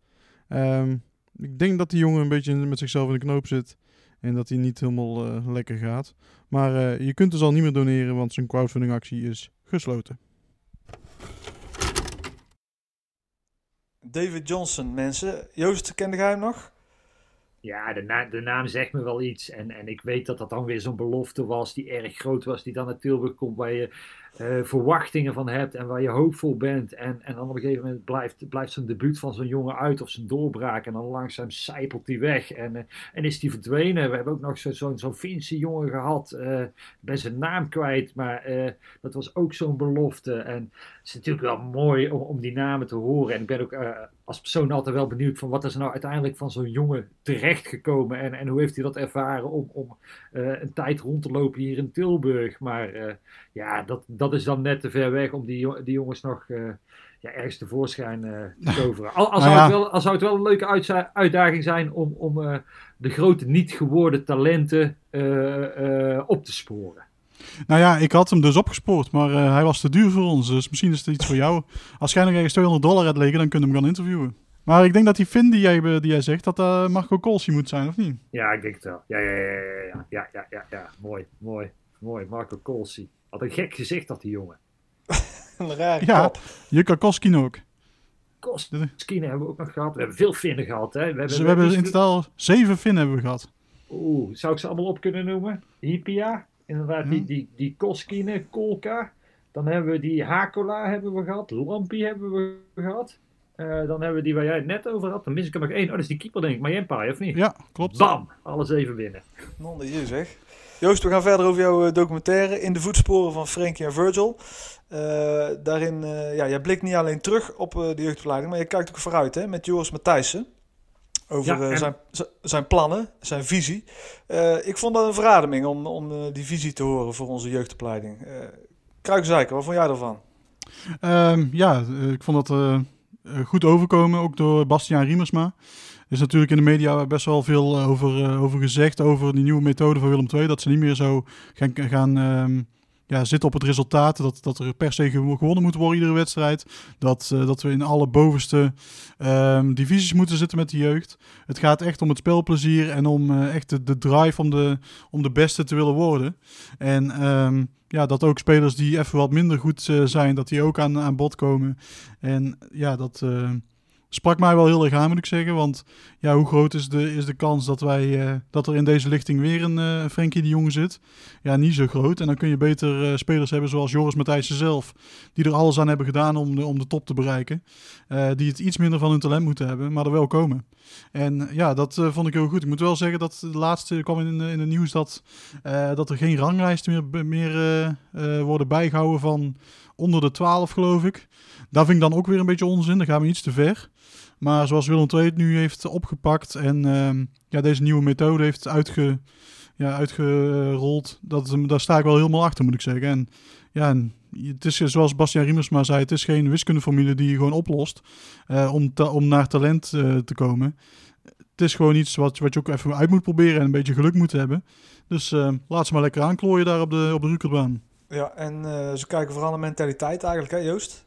Um, ik denk dat die jongen een beetje met zichzelf in de knoop zit. En dat hij niet helemaal lekker gaat. Maar je kunt dus al niet meer doneren, want zijn crowdfunding actie is gesloten. David Johnson, mensen. Joost, kende jij hem nog? Ja, de, na de, naam zegt me wel iets. En, en ik weet dat dat dan weer zo'n belofte was die erg groot was, die dan naar Tilburg komt, waar je uh, verwachtingen van hebt en waar je hoopvol bent. En, en dan op een gegeven moment blijft, blijft zo'n debuut van zo'n jongen uit of zijn doorbraak. En dan langzaam zijpelt hij weg en, uh, en is die verdwenen. We hebben ook nog zo'n zo, zo Finse jongen gehad. Uh, ben zijn naam kwijt, maar dat was ook zo'n belofte. En het is natuurlijk wel mooi om, om die namen te horen. En ik ben ook als persoon altijd wel benieuwd van wat is er nou uiteindelijk van zo'n jongen terechtgekomen. En, en hoe heeft hij dat ervaren om, om een tijd rond te lopen hier in Tilburg. Maar ja, dat, dat is dan net te ver weg om die, die jongens nog uh, ja, ergens tevoorschijn uh, te toveren. Al, al, nou zou het wel, al zou het wel een leuke uitdaging zijn om, om uh, de grote niet geworden talenten op te sporen. Nou ja, ik had hem dus opgespoord, maar hij was te duur voor ons. Dus misschien is het iets voor jou. Als jij nog ergens 200 dollar hebt liggen, dan kunnen we hem gaan interviewen. Maar ik denk dat die Finn die jij, die jij zegt, dat uh, Marco Colsi moet zijn, of niet? Ja, ik denk het wel. Ja, ja, ja, ja, ja, ja, ja, ja, ja. mooi, mooi, mooi. Marco Colsi. Wat een gek gezicht had die jongen. Een raar Ja, kop. Jukka Koskin ook. Koskine hebben we ook nog gehad. We hebben veel Finnen gehad. Hè? We hebben, Dus we hebben in totaal zeven Finnen hebben we gehad. Oeh, zou ik ze allemaal op kunnen noemen? Hippia, inderdaad, die, die, die Koskine, Kolka. Dan hebben we die Hakola hebben we gehad. Lampi hebben we gehad. Eh, dan hebben we die waar jij het net over had. Dan mis ik er nog één. Oh, dat is die keeper denk ik. Maar Empire, of niet? Ja, klopt. Bam! Alles even winnen. Non de je zeg. Joost, we gaan verder over jouw eh, documentaire In de voetsporen van Frankie en Virgil. Eh, daarin, eh, ja, jij blikt niet alleen terug op de jeugdopleiding, maar je kijkt ook vooruit hè, met Joris Matthijssen. Over Ja, en- zijn, zijn plannen, zijn visie. Ik vond dat een verademing om, om die visie te horen voor onze jeugdopleiding. Kruikzeiker, wat vond jij ervan? Ehm, ja, ik vond dat goed overkomen, ook door Bastiaan Riemersma. Is natuurlijk in de media best wel veel eh, over, eh, over gezegd, over die nieuwe methode van Willem II. Dat ze niet meer zo gaan, gaan ehm, ja, zitten op het resultaat. Dat, dat er per se gewo- gewonnen moet worden iedere wedstrijd. Dat, eh, dat we in alle bovenste ehm, divisies moeten zitten met de jeugd. Het gaat echt om het spelplezier en om echt de, de drive om de, om de beste te willen worden. En ehm, ja, dat ook spelers die even wat minder goed zijn, dat die ook aan, aan bod komen. En ja, dat sprak mij wel heel erg aan, moet ik zeggen. Want ja, hoe groot is de, is de kans dat, wij, eh, dat er in deze lichting weer een eh Frenkie de Jonge zit? Ja, niet zo groot. En dan kun je beter eh, spelers hebben zoals Joris Matthijssen zelf, die er alles aan hebben gedaan om de, om de top te bereiken. Die het iets minder van hun talent moeten hebben, maar er wel komen. En ja, dat vond ik heel goed. Ik moet wel zeggen dat de laatste kwam in, in het nieuws dat, dat er geen ranglijsten meer, meer worden bijgehouden van onder de 12, geloof ik. Daar vind ik dan ook weer een beetje onzin. Dan gaan we iets te ver. Maar zoals Willem II het nu heeft opgepakt en ehm, ja, deze nieuwe methode heeft uitge, ja, uitgerold, dat, daar sta ik wel helemaal achter, moet ik zeggen. En ja, het is zoals Bastiaan Riemersma zei, het is geen wiskundeformule die je gewoon oplost eh, om, om naar talent eh, te komen. Het is gewoon iets wat, wat je ook even uit moet proberen en een beetje geluk moet hebben. Dus eh, laat ze maar lekker aanklooien daar op de, op de Rukerbaan. Ja, en eh, ze kijken vooral naar mentaliteit eigenlijk, hè Joost?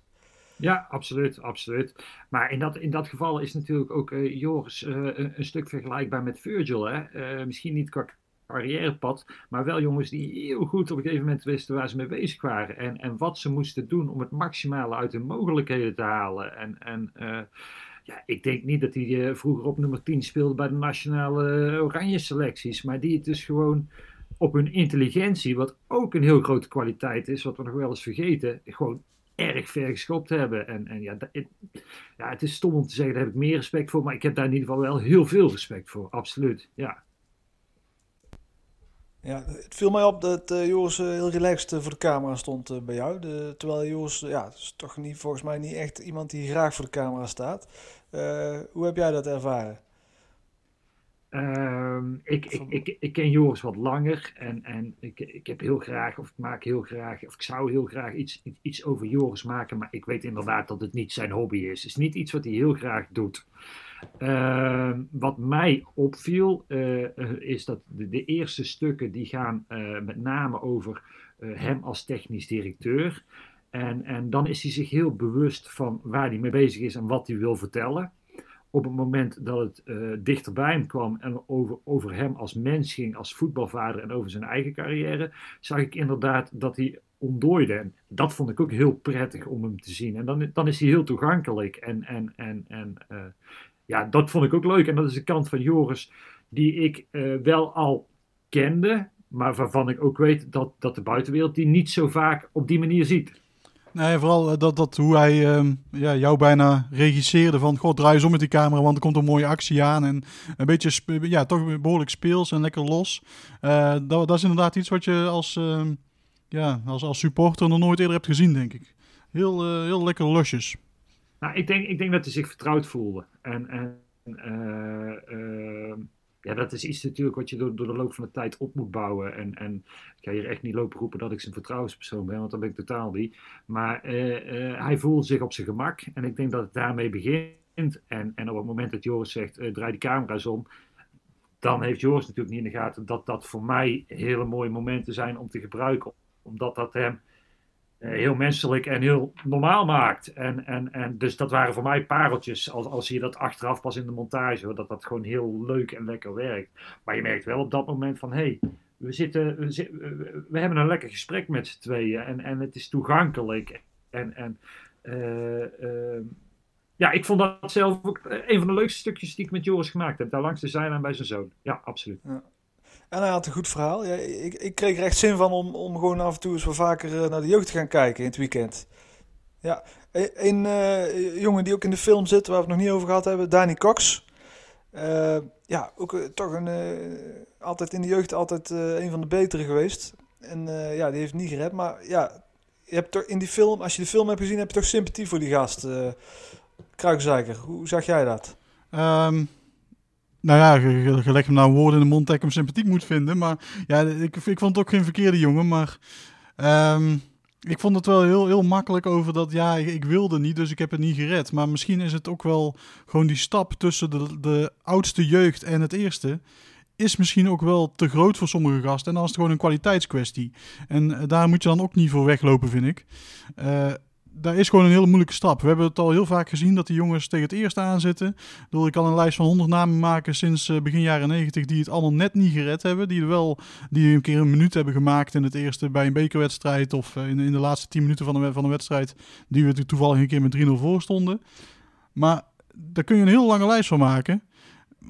Ja, absoluut, absoluut. Maar in dat, in dat geval is natuurlijk ook eh, Joris eh, een, stuk vergelijkbaar met Virgil. Hè? Eh, misschien niet qua carrièrepad, maar wel jongens die heel goed op een gegeven moment wisten waar ze mee bezig waren. En, en wat ze moesten doen om het maximale uit hun mogelijkheden te halen. En, en ja, ik denk niet dat hij vroeger op nummer 10 speelde bij de nationale oranje selecties, maar die het dus gewoon op hun intelligentie, wat ook een heel grote kwaliteit is, wat we nog wel eens vergeten, gewoon erg ver geschopt hebben. En, en ja, het, ja, het is stom om te zeggen, daar heb ik meer respect voor, maar ik heb daar in ieder geval wel heel veel respect voor, absoluut. Ja. Ja, het viel mij op dat eh, heel relaxed eh, voor de camera stond bij jou. Terwijl Joris, ja, is toch niet, volgens mij niet echt iemand die graag voor de camera staat. Hoe heb jij dat ervaren? Ehm, ik, ik, ik, ik ken Joris wat langer en, en ik, ik heb heel graag, of ik maak heel graag, of ik zou heel graag iets, iets over Joris maken, maar ik weet inderdaad dat het niet zijn hobby is. Het is niet iets wat hij heel graag doet. Ehm, wat mij opviel, eh, is dat de, de eerste stukken die gaan eh, met name over eh, hem als technisch directeur. En, en dan is hij zich heel bewust van waar hij mee bezig is en wat hij wil vertellen op het moment dat het eh, dichter bij hem kwam en over, over hem als mens ging, als voetbalvader en over zijn eigen carrière, zag ik inderdaad dat hij ontdooide. En dat vond ik ook heel prettig om hem te zien. En dan, dan is hij heel toegankelijk. En, en, en, en eh, ja, dat vond ik ook leuk. En dat is de kant van Joris die ik eh, wel al kende, maar waarvan ik ook weet dat, dat de buitenwereld die niet zo vaak op die manier ziet. Nee, vooral eh, dat, dat hoe hij ehm, ja, jou bijna regisseerde van... Goh, draai eens om met die camera, want er komt een mooie actie aan. En een beetje, ja, toch behoorlijk speels en lekker los. Eh, dat, dat is inderdaad iets wat je als, ehm, ja, als, als supporter nog nooit eerder hebt gezien, denk ik. Heel, eh, heel lekker losjes. Nou, ik denk, ik denk dat hij zich vertrouwd voelde. En, en eh, eh, ja, dat is iets natuurlijk wat je door, door de loop van de tijd op moet bouwen. En, en ik ga hier echt niet lopen roepen dat ik zijn vertrouwenspersoon ben, want dat ben ik totaal niet. Maar eh, eh, hij voelde zich op zijn gemak. En ik denk dat het daarmee begint. En, en op het moment dat Joris zegt, eh, draai die camera's om. Dan heeft Joris natuurlijk niet in de gaten dat dat voor mij hele mooie momenten zijn om te gebruiken. Omdat dat hem heel menselijk en heel normaal maakt. En, en, en dus dat waren voor mij pareltjes, als, als je dat achteraf pas in de montage, dat dat gewoon heel leuk en lekker werkt. Maar je merkt wel op dat moment van, hé, hey, we, zitten, we, we- hebben een lekker gesprek met z'n tweeën en, en het is toegankelijk. En, en eh, eh, ja, ik vond dat zelf ook een van de leukste stukjes die ik met Joris gemaakt heb. Daar langs de zijlijn bij zijn zoon. Ja, absoluut. En hij had een goed verhaal. Ik, ik kreeg er echt zin van om, om gewoon af en toe eens wat vaker eh, naar de jeugd te gaan kijken in het weekend. Ja, e- een eh, jongen die ook in de film zit, waar we het nog niet over gehad hebben, Danny Cox. Eh, ja, ook toch een, altijd in de jeugd altijd een van de betere geweest. En ja, die heeft niet gered. Maar ja, je hebt toch in die film, als je de film hebt gezien, heb je toch sympathie voor die gast. Kruikzeiker, hoe zag jij dat? Ehm, nou ja, je, hem nou woorden in de mond dat ik hem sympathiek moet vinden. Maar ja, ik, ik vond het ook geen verkeerde jongen. Maar ehm, ik vond het wel heel, heel makkelijk over dat, ja, ik, wilde niet, dus ik heb het niet gered. Maar misschien is het ook wel gewoon die stap tussen de, de oudste jeugd en het eerste. Is misschien ook wel te groot voor sommige gasten. En dan is het gewoon een kwaliteitskwestie. En eh, daar moet je dan ook niet voor weglopen, vind ik. Eh daar is gewoon een hele moeilijke stap. We hebben het al heel vaak gezien dat die jongens tegen het eerste aanzitten. Bedoel, ik kan een lijst van 100 namen maken sinds eh, begin jaren 90 die het allemaal net niet gered hebben. Die wel die een keer een minuut hebben gemaakt in het eerste bij een bekerwedstrijd of eh, in, in de laatste 10 minuten van de, van de wedstrijd. Die we toevallig een keer met 3-0 voor stonden. Maar daar kun je een heel lange lijst van maken.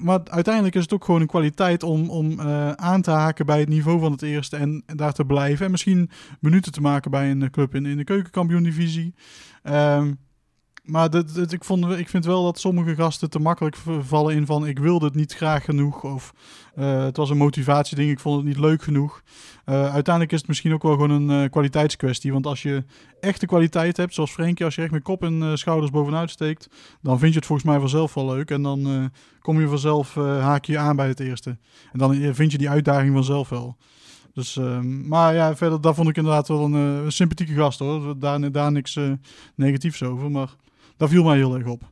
Maar uiteindelijk is het ook gewoon een kwaliteit om, om uh, aan te haken bij het niveau van het eerste en, daar te blijven. En misschien minuten te maken bij een club in, in de keukenkampioen-divisie. Um, maar ik, vond, ik vind wel dat sommige gasten te makkelijk vallen in van ik wilde het niet graag genoeg. Of uh, het was een motivatieding, ik vond het niet leuk genoeg. Uh, uiteindelijk is het misschien ook wel gewoon een uh, kwaliteitskwestie. Want als je echte kwaliteit hebt, zoals Frenkie, als je echt met kop en schouders bovenuit steekt, dan vind je het volgens mij vanzelf wel leuk. En dan kom je vanzelf, haak je aan bij het eerste. En dan vind je die uitdaging vanzelf wel. Dus, uh, maar ja, verder, daar vond ik inderdaad wel een, sympathieke gast hoor. Daar, daar niks negatiefs over, maar daar viel mij heel erg op.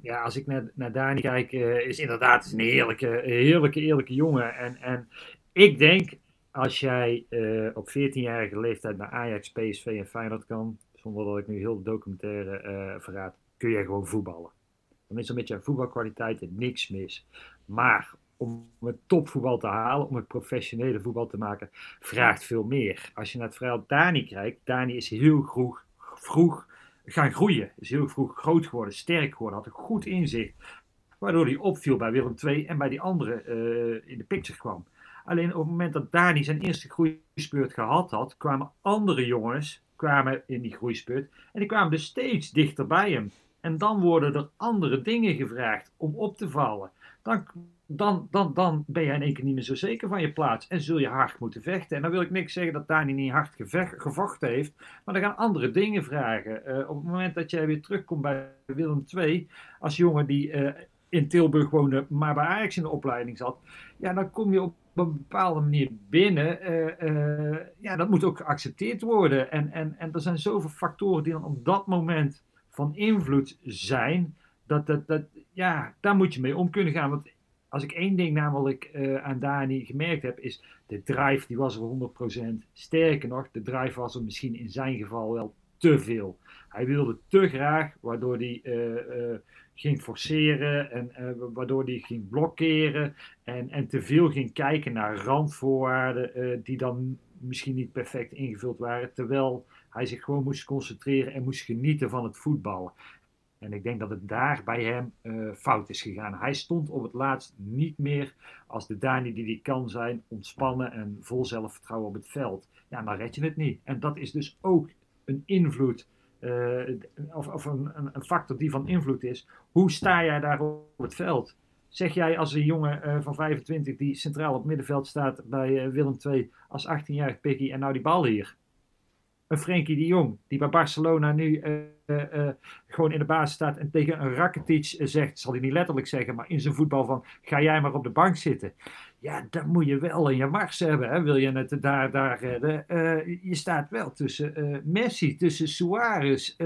Ja, als ik naar, naar Dani kijk, uh, is inderdaad een heerlijke, heerlijke, eerlijke jongen. En, en ik denk, als jij op 14-jarige leeftijd naar Ajax, PSV en Feyenoord kan, zonder dat ik nu heel de documentaire verraad, kun je gewoon voetballen. Dan is er met je voetbalkwaliteiten niks mis. Maar om het topvoetbal te halen, om het professionele voetbal te maken, vraagt veel meer. Als je naar het verhaal Dani kijkt, Dani is heel vroeg, vroeg gaan groeien. Is heel vroeg groot geworden, sterk geworden, had een goed inzicht. Waardoor hij opviel bij Willem II en bij die anderen uh, in de picture kwam. Alleen op het moment dat Dani zijn eerste groeispeurt gehad had, kwamen andere jongens kwamen in die groeispeurt. En die kwamen dus steeds dichter bij hem. En dan worden er andere dingen gevraagd om op te vallen. Dan dan, dan, dan ben je in één keer niet meer zo zeker van je plaats. En zul je hard moeten vechten. En dan wil ik niks zeggen dat Dani niet hard gevecht, gevochten heeft. Maar dan gaan andere dingen vragen. Uh, op het moment dat jij weer terugkomt bij Willem II. Als jongen die uh, in Tilburg woonde, maar bij Ajax in de opleiding zat. Ja, dan kom je op een bepaalde manier binnen. Uh, ja, dat moet ook geaccepteerd worden. En, en, en er zijn zoveel factoren die dan op dat moment van invloed zijn. Dat, dat, dat, ja, daar moet je mee om kunnen gaan. Want als ik één ding namelijk uh, aan Dani gemerkt heb, is de drive die was er 100%. Sterker nog, de drive was er misschien in zijn geval wel te veel. Hij wilde te graag, waardoor hij uh, uh, ging forceren en waardoor hij ging blokkeren en, en te veel ging kijken naar randvoorwaarden die dan misschien niet perfect ingevuld waren, terwijl hij zich gewoon moest concentreren en moest genieten van het voetballen. En ik denk dat het daar bij hem uh, fout is gegaan. Hij stond op het laatst niet meer als de Dani die die kan zijn, ontspannen en vol zelfvertrouwen op het veld. Ja, dan red je het niet. En dat is dus ook een invloed, uh, of, of een, een, factor die van invloed is. Hoe sta jij daar op het veld? Zeg jij als een jongen uh, van 25 die centraal op het middenveld staat bij Willem II als 18-jarig pikkie en nou die bal hier? Een Frenkie de Jong, die bij Barcelona nu uh, uh, gewoon in de basis staat en tegen een Rakitic zegt, zal hij niet letterlijk zeggen, maar in zijn voetbal van, ga jij maar op de bank zitten. Ja, dan moet je wel in je mars hebben, hè? wil je het daar, daar redden. je staat wel tussen Messi, tussen Suarez,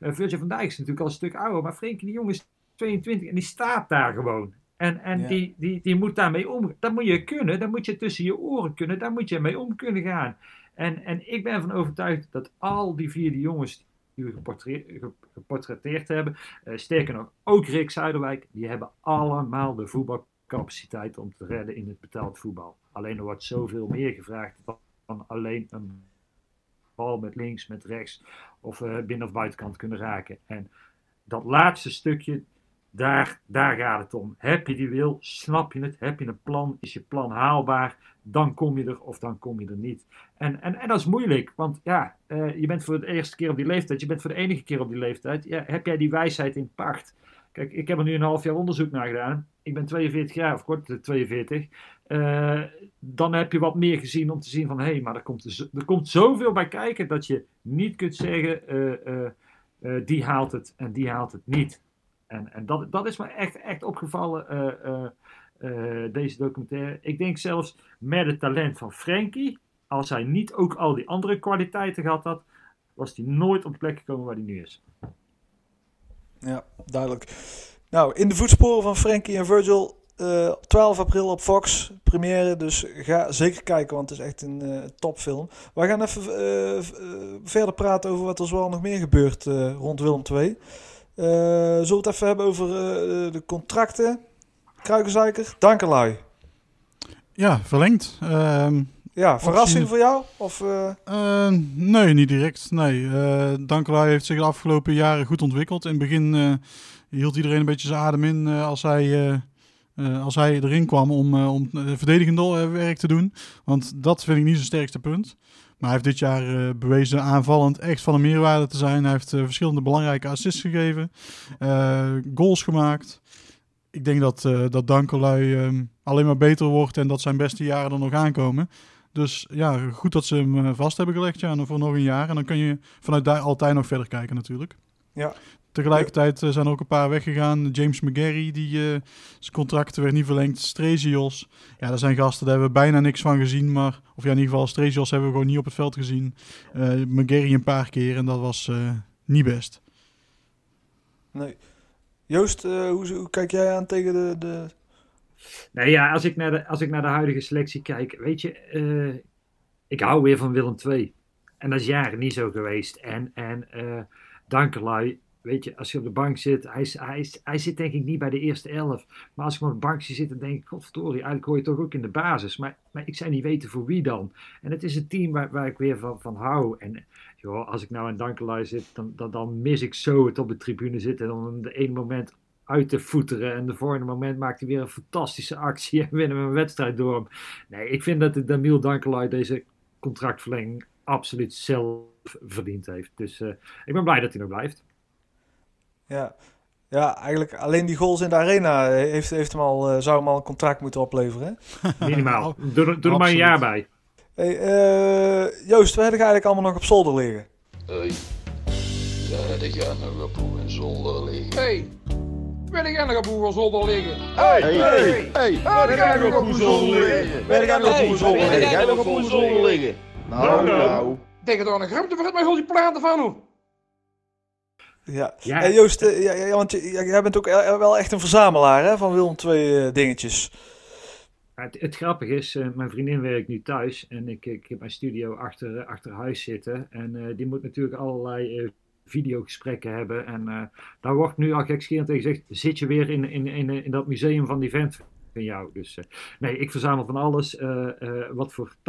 Virgil van Dijk is natuurlijk al een stuk ouder, maar Frenkie de Jong is 22 en die staat daar gewoon. En, en ja. die, die, die moet daarmee om. Dat moet je kunnen, dat moet je tussen je oren kunnen, daar moet je mee om kunnen gaan. En, en ik ben ervan overtuigd dat al die vier die jongens die we geportretteerd hebben, uh, sterker nog, ook Rick Zuiderwijk, die hebben allemaal de capaciteit om te redden in het betaald voetbal. Alleen er wordt zoveel meer gevraagd dan alleen een bal met links, met rechts of uh, binnen- of buitenkant kunnen raken. En dat laatste stukje, daar, daar gaat het om. Heb je die wil, snap je het, heb je een plan, is je plan haalbaar, dan kom je er of dan kom je er niet. En, en, en dat is moeilijk, want ja, uh, je bent voor de eerste keer op die leeftijd, je bent voor de enige keer op die leeftijd. Ja, heb jij die wijsheid in pacht? Kijk, ik heb er nu een half jaar onderzoek naar gedaan. Ik ben 42 jaar, of kort 42. Uh, dan heb je wat meer gezien om te zien van... hé, hey, maar er komt, er komt zoveel bij kijken... dat je niet kunt zeggen... Die haalt het en die haalt het niet. En, en dat, dat is me echt, echt opgevallen... deze documentaire. Ik denk zelfs met het talent van Frankie... als hij niet ook al die andere kwaliteiten gehad had... was hij nooit op de plek gekomen waar hij nu is. Ja, duidelijk. Nou, in de voetsporen van Frankie en Virgil, uh, 12 april op Fox, première. Dus ga zeker kijken, want het is echt een topfilm. We gaan even verder praten over wat er zoal nog meer gebeurt rond Willem II. Zullen we het even hebben over de contracten? Kruikenzeiker, Dankelui. Ja, verlengd. Ehm, ja, verrassing voor jou? Of, uh... nee, niet direct. Nee, uh, Dankelui heeft zich de afgelopen jaren goed ontwikkeld. In het begin uh, hield iedereen een beetje zijn adem in als, hij, als hij erin kwam om, om verdedigend werk te doen. Want dat vind ik niet zijn sterkste punt. Maar hij heeft dit jaar bewezen aanvallend echt van een meerwaarde te zijn. Hij heeft verschillende belangrijke assists gegeven, goals gemaakt ik denk dat, dat Dankelui um, alleen maar beter wordt en dat zijn beste jaren er nog aankomen. Dus ja, goed dat ze hem vast hebben gelegd ja, voor nog een jaar. En dan kun je vanuit daar altijd nog verder kijken natuurlijk. Ja. Tegelijkertijd zijn er ook een paar weggegaan. James McGarry, die, uh, zijn contract werd niet verlengd. Strezios. Ja, dat zijn gasten, daar hebben we bijna niks van gezien. Maar, of ja, in ieder geval, Strezios hebben we gewoon niet op het veld gezien. Uh, McGarry een paar keer en dat was uh, niet best. Nee. Joost, hoe, hoe, kijk jij aan tegen de, de Nee, ja, als ik, naar de, als ik naar de huidige selectie kijk, weet je, uh, ik hou weer van Willem II. En dat is jaren niet zo geweest. En, en uh, Dankelui, weet je, als je op de bank zit, hij, hij, hij zit denk ik niet bij de eerste elf. Maar als ik op de bank zie zitten, denk ik, godverdorie, eigenlijk hoor je toch ook in de basis. Maar, maar ik zou niet weten voor wie dan. En het is een team waar, waar ik weer van, van hou. En joh, als ik nou in Dankelui zit, dan, dan, dan mis ik zo het op de tribune zitten. En dan de ene moment uit te voeteren. En de volgende moment maakt hij weer een fantastische actie en winnen we een wedstrijd door hem. Nee, ik vind dat de Damiel deze contractverlenging absoluut zelf verdiend heeft. Dus uh, ik ben blij dat hij nog blijft. Ja. Ja, eigenlijk alleen die goals in de arena heeft, heeft hem al, uh, zou hem al een contract moeten opleveren. Hè? Minimaal. Doe, doe er maar een jaar bij. Hey, uh, Joost, we hebben eigenlijk allemaal nog op zolder liggen. Hey, ja, die gaan nog op zolder liggen. Hey, wil ik nog op hoeveel zolder liggen? Hey, hey, hey, ga ik op zolder liggen? Ga ik op hoeveel zolder liggen? Ga ik op zolder liggen? Nou, nou. Denk er aan een grote vergeet mij al die platen van hoe. Ja, ja. Hey, Joost, uh, ja, ja, want jij bent ook wel echt een verzamelaar hè, van Willem twee uh, dingetjes. Het, het, grappige is, uh, mijn vriendin werkt nu thuis en ik, ik heb mijn studio achter, achter huis zitten. En die moet natuurlijk allerlei videogesprekken hebben. En daar wordt nu al gekscherend tegen gezegd, zit je weer in, in, in, in dat museum van die vent van jou. Dus nee, ik verzamel van alles. Wat voor 80%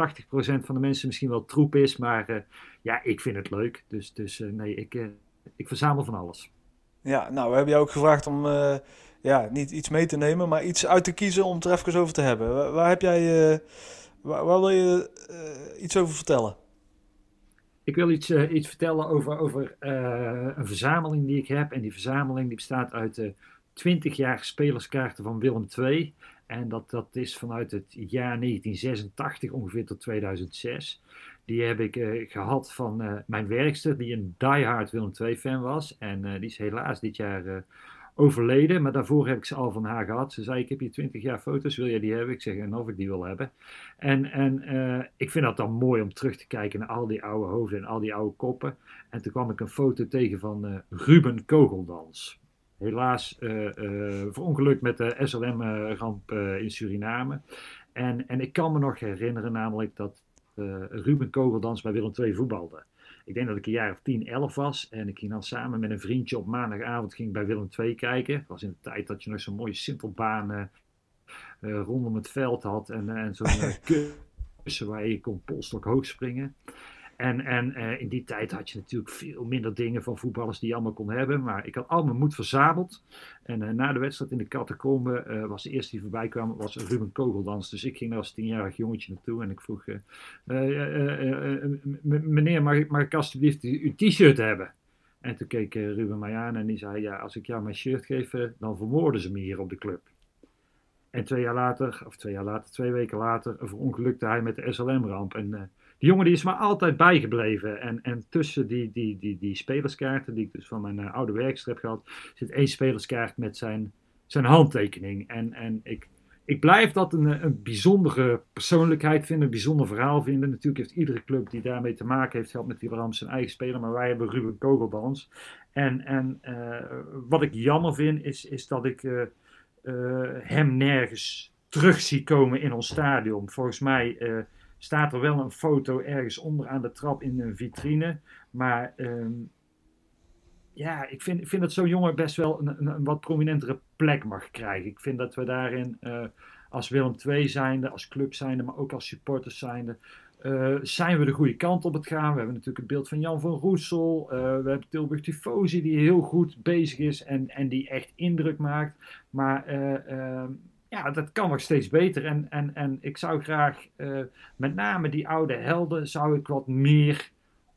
van de mensen misschien wel troep is. Maar ja, ik vind het leuk. Dus, dus nee, ik, ik verzamel van alles. Ja, nou, we hebben jou ook gevraagd om ja, niet iets mee te nemen, maar iets uit te kiezen om het er even over te hebben. Waar, waar heb jij, waar, waar, wil je iets over vertellen? Ik wil iets, iets vertellen over, over een verzameling die ik heb. En die verzameling die bestaat uit uh, 20 jaar spelerskaarten van Willem II. En dat, dat is vanuit het jaar 1986 ongeveer tot 2006. Die heb ik gehad van mijn werkster, die een diehard Willem II fan was. En die is helaas dit jaar overleden. Maar daarvoor heb ik ze al van haar gehad. Ze zei, ik heb hier 20 jaar foto's, wil jij die hebben? Ik zeg, en of ik die wil hebben. En, en ik vind dat dan mooi om terug te kijken naar al die oude hoofden en al die oude koppen. En toen kwam ik een foto tegen van Ruben Kogeldans. Helaas verongelukt met de SLM-ramp in Suriname. En, en ik kan me nog herinneren namelijk dat Ruben Kogeldans bij Willem II voetbalde ik denk dat ik een jaar of 10, 11 was. En ik ging dan samen met een vriendje op maandagavond ging bij Willem II kijken. Het was in de tijd dat je nog zo'n mooie simpelbaan uh, eh, rondom het veld had en, en zo'n uh, kussen waar je kon polstok hoog springen. En, en uh, in die tijd had je natuurlijk veel minder dingen van voetballers die je allemaal kon hebben. Maar ik had al mijn moed verzameld. En uh, na de wedstrijd in de catacombe uh, was de eerste die voorbij kwam, was Ruben Kogeldans. Dus ik ging daar als tienjarig jongetje naartoe en ik vroeg... meneer, mag ik, mag ik alsjeblieft uw t-shirt hebben? En toen keek Ruben mij aan en die zei... Ja, als ik jou mijn shirt geef, dan vermoorden ze me hier op de club. En twee jaar later, of twee jaar later, twee weken later, verongelukte hij met de SLM-ramp. En die jongen die is me altijd bijgebleven. En, en tussen die, die, die, die spelerskaarten, die ik dus van mijn uh, oude werkster heb gehad, zit één spelerskaart met zijn, zijn handtekening. En, en ik, ik blijf dat een, een bijzondere persoonlijkheid vinden, een bijzonder verhaal vinden. Natuurlijk heeft iedere club die daarmee te maken heeft gehad met die zijn eigen speler, maar wij hebben Ruben Kogeldans. En, en uh, wat ik jammer vind, is, is dat ik hem nergens terug zie komen in ons stadion. Volgens mij staat er wel een foto ergens onder aan de trap in een vitrine. Maar um, ja, ik vind, vind dat zo'n jongen best wel een, een, wat prominentere plek mag krijgen. Ik vind dat we daarin uh, als Willem II zijnde, als club zijnde, maar ook als supporters zijnde... Uh, zijn we de goede kant op het gaan? We hebben natuurlijk het beeld van Jan van Roesel. Uh, we hebben Tilburg Tifosi die heel goed bezig is en, en die echt indruk maakt. Maar uh, ja, dat kan nog steeds beter. En, en, en ik zou graag, uh, met name die oude helden, zou ik wat meer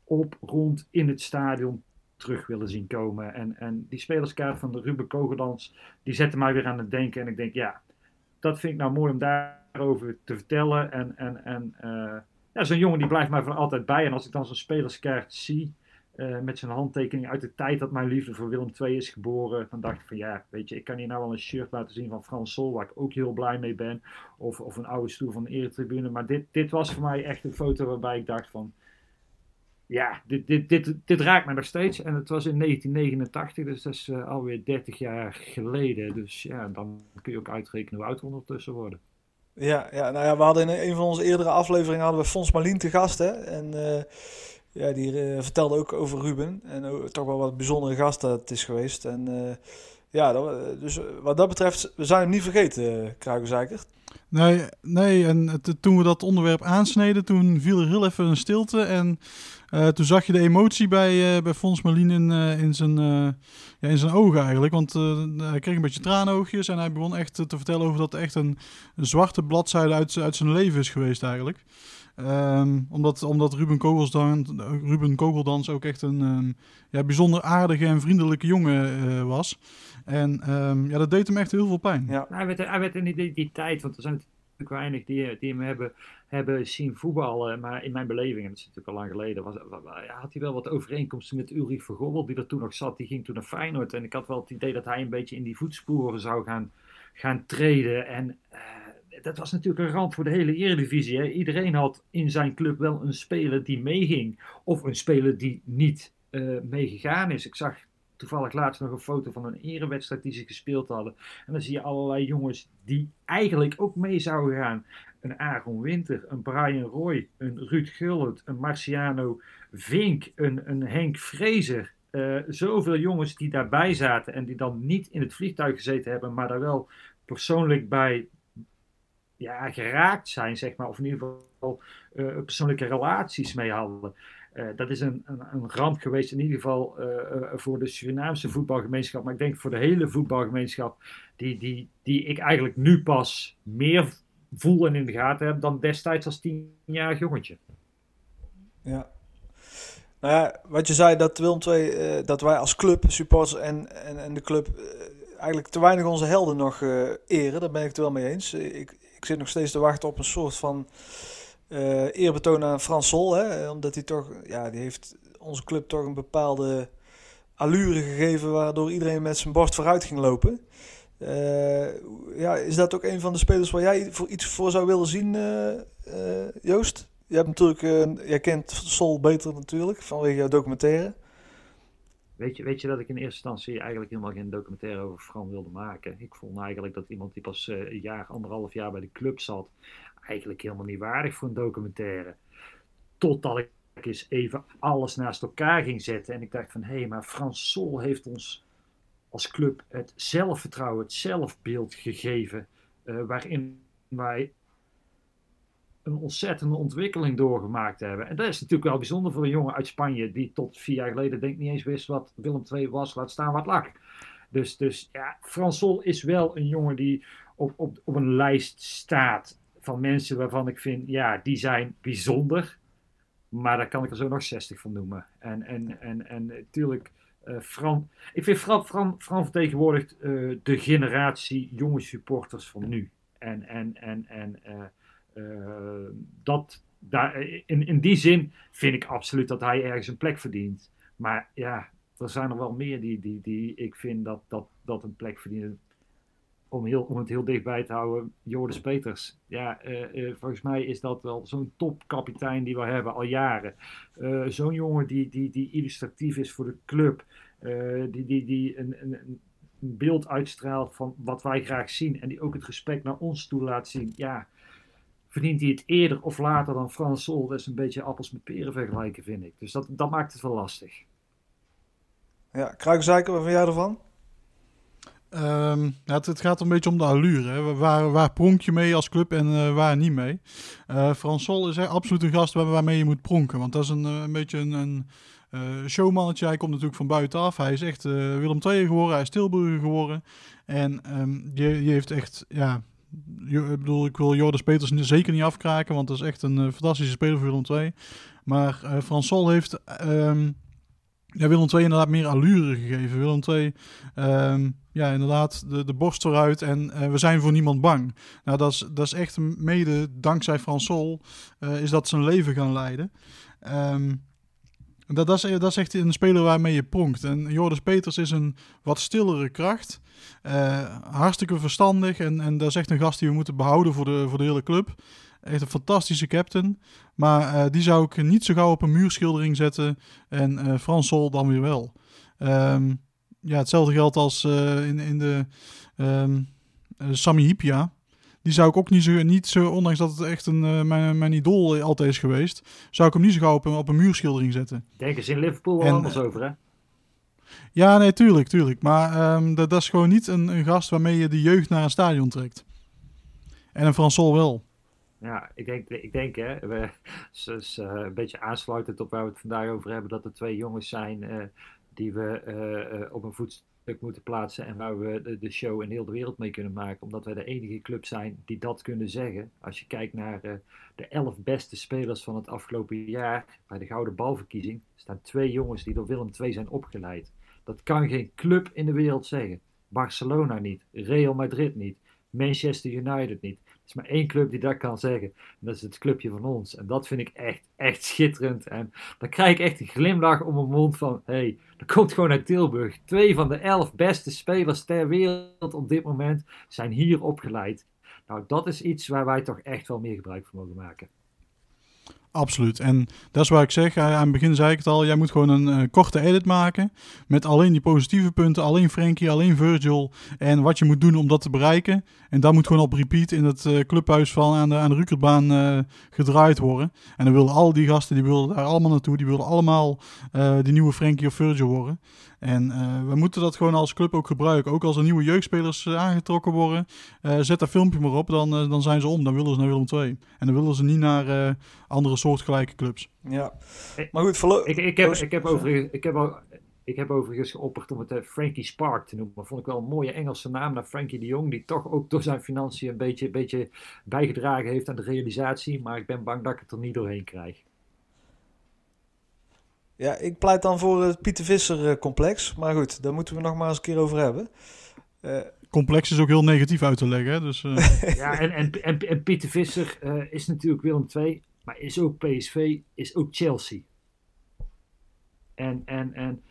op, rond in het stadion terug willen zien komen. En, en die spelerskaart van de Ruben Kogeldans, die zette mij weer aan het denken. En ik denk, ja, dat vind ik nou mooi om daarover te vertellen. En, en, en uh, ja, zo'n jongen die blijft mij voor altijd bij. En als ik dan zo'n spelerskaart zie, uh, met zijn handtekening uit de tijd dat mijn liefde voor Willem II is geboren. Dan dacht ik van ja, weet je, ik kan hier nou wel een shirt laten zien van Frans Sol, waar ik ook heel blij mee ben. Of, of een oude stoel van de eretribune. Maar dit, dit was voor mij echt een foto waarbij ik dacht van ja, dit, dit, dit, dit raakt me nog steeds. En het was in 1989, dus dat is uh, alweer 30 jaar geleden. Dus ja, dan kun je ook uitrekenen hoe oud we ondertussen worden. Ja, ja, nou ja, we hadden in een van onze eerdere afleveringen hadden we Fons Marlien te gast. Hè? En uh, ja, die uh, vertelde ook over Ruben. En toch wel wat bijzondere gast dat het is geweest. En ja, dat, dus wat dat betreft, we zijn hem niet vergeten, Kruigenzeikert. Nee, nee, en toen we dat onderwerp aansneden, toen viel er heel even een stilte. En toen zag je de emotie bij, uh, bij Fons Marlien in, in, zijn, ja, in zijn ogen eigenlijk. Want hij kreeg een beetje traanoogjes en hij begon echt te vertellen over dat echt een, een zwarte bladzijde uit, uit zijn leven is geweest eigenlijk. Um, omdat, omdat Ruben, Kogeldans, Ruben Kogeldans ook echt een um, ja, bijzonder aardige en vriendelijke jongen was. En um, ja, dat deed hem echt heel veel pijn. Ja. Hij, werd, hij werd in die, die, die tijd, want er zijn natuurlijk weinig die, die hem hebben, hebben zien voetballen. Maar in mijn beleving, en dat is natuurlijk al lang geleden, was, had hij wel wat overeenkomsten met Ulrich Vergobbel, die er toen nog zat. Die ging toen naar Feyenoord. En ik had wel het idee dat hij een beetje in die voetsporen zou gaan, gaan treden. En uh, dat was natuurlijk een rand voor de hele Eredivisie. Hè. Iedereen had in zijn club wel een speler die meeging. Of een speler die niet uh, meegegaan is. Ik zag toevallig laatst nog een foto van een erewedstrijd die ze gespeeld hadden. En dan zie je allerlei jongens die eigenlijk ook mee zouden gaan. Een Aaron Winter, een Brian Roy, een Ruud Gullit, een Marciano Vink, een, een Henk Vrezer. Uh, zoveel jongens die daarbij zaten en die dan niet in het vliegtuig gezeten hebben, maar daar wel persoonlijk bij ja, geraakt zijn, zeg maar. Of in ieder geval uh, persoonlijke relaties mee hadden. Uh, dat is een, een, een, ramp geweest, in ieder geval uh, voor de Surinaamse voetbalgemeenschap. Maar ik denk voor de hele voetbalgemeenschap, die, die, die ik eigenlijk nu pas meer voel en in de gaten heb dan destijds als tienjarig jongetje. Ja. Nou ja, wat je zei, dat Willem II, dat wij als club, supporters en, en, en de club, eigenlijk te weinig onze helden nog eren. Daar ben ik het wel mee eens. Ik, ik zit nog steeds te wachten op een soort van uh, eerbetoon aan Frans Sol. Hè, omdat hij toch, ja, die heeft onze club toch een bepaalde allure gegeven waardoor iedereen met zijn borst vooruit ging lopen. Uh, ja, is dat ook een van de spelers waar jij voor iets voor zou willen zien, uh, Joost? Je hebt natuurlijk, jij kent Sol beter natuurlijk vanwege jouw documentaire. Weet je, weet je dat ik in eerste instantie eigenlijk helemaal geen documentaire over Fran wilde maken? Ik vond eigenlijk dat iemand die pas een jaar, anderhalf jaar bij de club zat, eigenlijk helemaal niet waardig voor een documentaire. Totdat ik eens even alles naast elkaar ging zetten. En ik dacht van, hé, hey, maar Frans Sol heeft ons als club het zelfvertrouwen, het zelfbeeld gegeven. eh, waarin wij een ontzettende ontwikkeling doorgemaakt hebben. En dat is natuurlijk wel bijzonder voor een jongen uit Spanje die tot vier jaar geleden denk ik niet eens wist wat Willem II was, laat staan wat lag. Dus, dus ja, Fransol is wel een jongen die op, op, op een lijst staat van mensen waarvan ik vind, ja, die zijn bijzonder. Maar daar kan ik er zo nog 60 van noemen. En, en, en, en natuurlijk, uh, Fran, ik vind Fran, Fran, Fran vertegenwoordigt uh, de generatie jonge supporters van nu. En, en, en, en uh, dat, daar, in, in die zin vind ik absoluut dat hij ergens een plek verdient. Maar ja, er zijn er wel meer die, die, die ik vind dat, dat, dat een plek verdienen om, heel, om het heel dichtbij te houden, Joris Peters. Ja, uh, uh, volgens mij is dat wel zo'n topkapitein die we hebben al jaren. Uh, zo'n jongen die, die, die illustratief is voor de club. die die, die een, een, een, beeld uitstraalt van wat wij graag zien. En die ook het respect naar ons toe laat zien. Ja, verdient hij het eerder of later dan Frans Sol. Dat is een beetje appels met peren vergelijken, vind ik. Dus dat, dat maakt het wel lastig. Ja, Kruikenzeiker, wat vind jij ervan? Um, ja, het, het, gaat een beetje om de allure. Hè. Waar, waar pronk je mee als club en uh, waar niet mee? Uh, Frans Sol is absoluut een gast waar, waarmee je moet pronken. Want dat is een, een beetje een, een uh, showmannetje. Hij komt natuurlijk van buitenaf. Hij is echt Willem II geworden. Hij is Tilburger geworden. En um, je, je heeft echt, ja... Ik bedoel, ik wil Joris Peters zeker niet afkraken, want dat is echt een fantastische speler voor Willem II. Maar Frans Sol heeft... Um, ja, Willem II inderdaad meer allure gegeven. Willem II, um, ja, inderdaad, de, de borst eruit en uh, we zijn voor niemand bang. Nou, dat is, dat is echt mede dankzij Frans Sol, uh, is dat zijn leven gaan leiden. Um, dat, is, dat is echt een speler waarmee je pronkt. En Joris Peters is een wat stillere kracht. Uh, hartstikke verstandig en, en dat is echt een gast die we moeten behouden voor de, voor de hele club. Echt een fantastische captain. Maar uh, die zou ik niet zo gauw op een muurschildering zetten. En uh, Frans Sol dan weer wel. Um, ja, hetzelfde geldt als in, in de um, Sami Hipia. Die zou ik ook niet zo, niet zo ondanks dat het echt een, mijn, mijn idool altijd is geweest, zou ik hem niet zo gauw op een, op een muurschildering zetten. Denk eens in Liverpool wel anders over, hè? Ja, nee, tuurlijk, tuurlijk. Maar um, dat, dat, is gewoon niet een, een, gast waarmee je de jeugd naar een stadion trekt. En een Fransol wel. Ja, ik denk, ik denk hè, we, dus, uh, een beetje aansluitend op waar we het vandaag over hebben, dat er twee jongens zijn uh, die we uh, op een voetstuk moeten plaatsen en waar we de, show in heel de wereld mee kunnen maken. Omdat wij de enige club zijn die dat kunnen zeggen. Als je kijkt naar de elf beste spelers van het afgelopen jaar, bij de Gouden Balverkiezing, staan twee jongens die door Willem II zijn opgeleid. Dat kan geen club in de wereld zeggen. Barcelona niet, Real Madrid niet, Manchester United niet. Is maar één club die dat kan zeggen. En dat is het clubje van ons. En dat vind ik echt, echt schitterend. En dan krijg ik echt een glimlach om mijn mond van... Hé, hey, dat komt gewoon uit Tilburg. Twee van de elf beste spelers ter wereld op dit moment zijn hier opgeleid. Nou, dat is iets waar wij toch echt wel meer gebruik van mogen maken. Absoluut. En dat is waar ik zeg, aan het begin zei ik het al, jij moet gewoon een uh, korte edit maken met alleen die positieve punten, alleen Frankie, alleen Virgil en wat je moet doen om dat te bereiken. En dat moet gewoon op repeat in het uh, clubhuis van aan de, aan de Rukerbaan gedraaid worden. En dan wilden al die gasten, die wilden daar allemaal naartoe, die wilden allemaal die nieuwe Frankie of Virgil worden. En uh, we moeten dat gewoon als club ook gebruiken. Ook als er nieuwe jeugdspelers uh, aangetrokken worden, uh, zet dat filmpje maar op, dan, dan zijn ze om. Dan willen ze naar Willem II. En dan willen ze niet naar andere soortgelijke clubs. Ja, maar goed, verlo- ik, ik, heb, ik, heb overigens, ik, heb, ik heb overigens geopperd om het Frankie Spark te noemen. Maar vond ik wel een mooie Engelse naam naar Frankie de Jong, die toch ook door zijn financiën een beetje, een beetje bijgedragen heeft aan de realisatie. Maar ik ben bang dat ik het er niet doorheen krijg. Ja, ik pleit dan voor het Pieter Visser complex. Maar goed, daar moeten we nog maar eens een keer over hebben. Uh, complex is ook heel negatief uit te leggen. Hè? Dus, uh... ja, en, en, en, en, Pieter Visser uh, is natuurlijk Willem II, maar is ook PSV, is ook Chelsea. En, en, en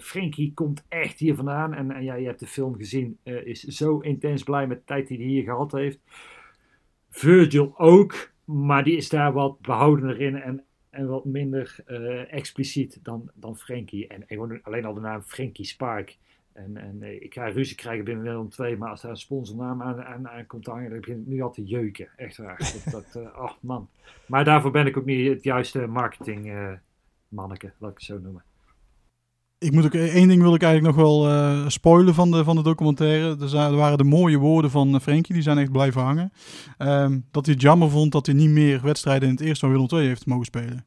Frenkie komt echt hier vandaan. En, en ja, je hebt de film gezien, is zo intens blij met de tijd die hij hier gehad heeft. Virgil ook, maar die is daar wat behoudener in. En, en wat minder uh, expliciet dan, dan Frenkie. En, en alleen al de naam Frenkie Spark. En, en uh, ik ga ruzie krijgen binnen Nederland 2, maar als daar een sponsornaam aan, aan, aan komt hangen, dan begint het nu al te jeuken. Echt waar. dat, dat, uh, oh man. Maar daarvoor ben ik ook niet het juiste marketing manneke, laat ik het zo noemen. Ik moet ook één ding wil ik eigenlijk nog wel eh, spoilen van de, van de documentaire. Er, zijn, er waren de mooie woorden van uh, Frenkie, die zijn echt blijven hangen. Ehm, dat hij het jammer vond dat hij niet meer wedstrijden in het eerste van Willem II heeft mogen spelen.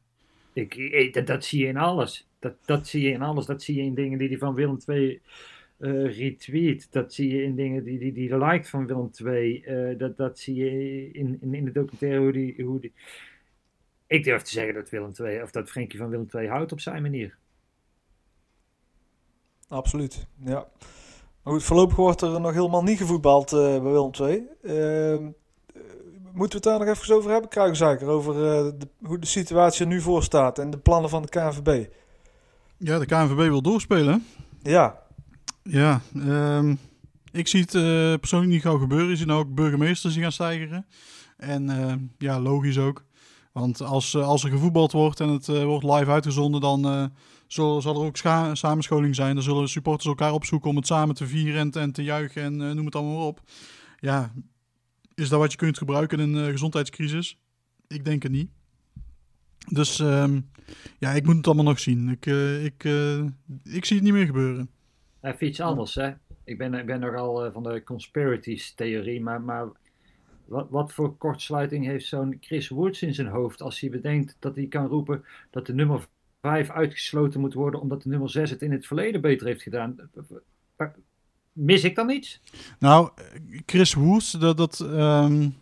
Ik, dat, zie je in alles. Dat, dat zie je in alles. Dat zie je in dingen die hij van Willem II uh, retweet. Dat zie je in dingen die hij die, die liked van Willem II. Dat, dat zie je in, in, in de documentaire hoe die, hoe die... Ik durf te zeggen dat Willem II, of dat Frenkie van Willem II houdt op zijn manier. Absoluut, ja. Maar goed, voorlopig wordt er nog helemaal niet gevoetbald uh, bij Willem II. Uh, moeten we het daar nog even over hebben, Kruikenzaker? Over uh, de, hoe de situatie er nu voor staat en de plannen van de KNVB. Ja, de KNVB wil doorspelen. Ja. Ja, um, ik zie het persoonlijk niet gauw gebeuren. Je ziet nou ook burgemeesters die gaan stijgeren. En ja, logisch ook. Want als, als er gevoetbald wordt en het wordt live uitgezonden, dan zal, er ook samenscholing zijn. Dan zullen supporters elkaar opzoeken om het samen te vieren en te, en te juichen en uh, noem het allemaal op. Ja, is dat wat je kunt gebruiken in een uh, gezondheidscrisis? Ik denk het niet. Dus um, ja, ik moet het allemaal nog zien. Ik, uh, ik, ik zie het niet meer gebeuren. Even iets anders, hè. Ik ben, ik ben nogal van de conspiracies-theorie, maar, maar wat, wat voor kortsluiting heeft zo'n Chris Woods in zijn hoofd als hij bedenkt dat hij kan roepen dat de nummer 5 uitgesloten moet worden omdat de nummer 6 het in het verleden beter heeft gedaan. Mis ik dan iets? Nou, Chris Woes, dat, dat um,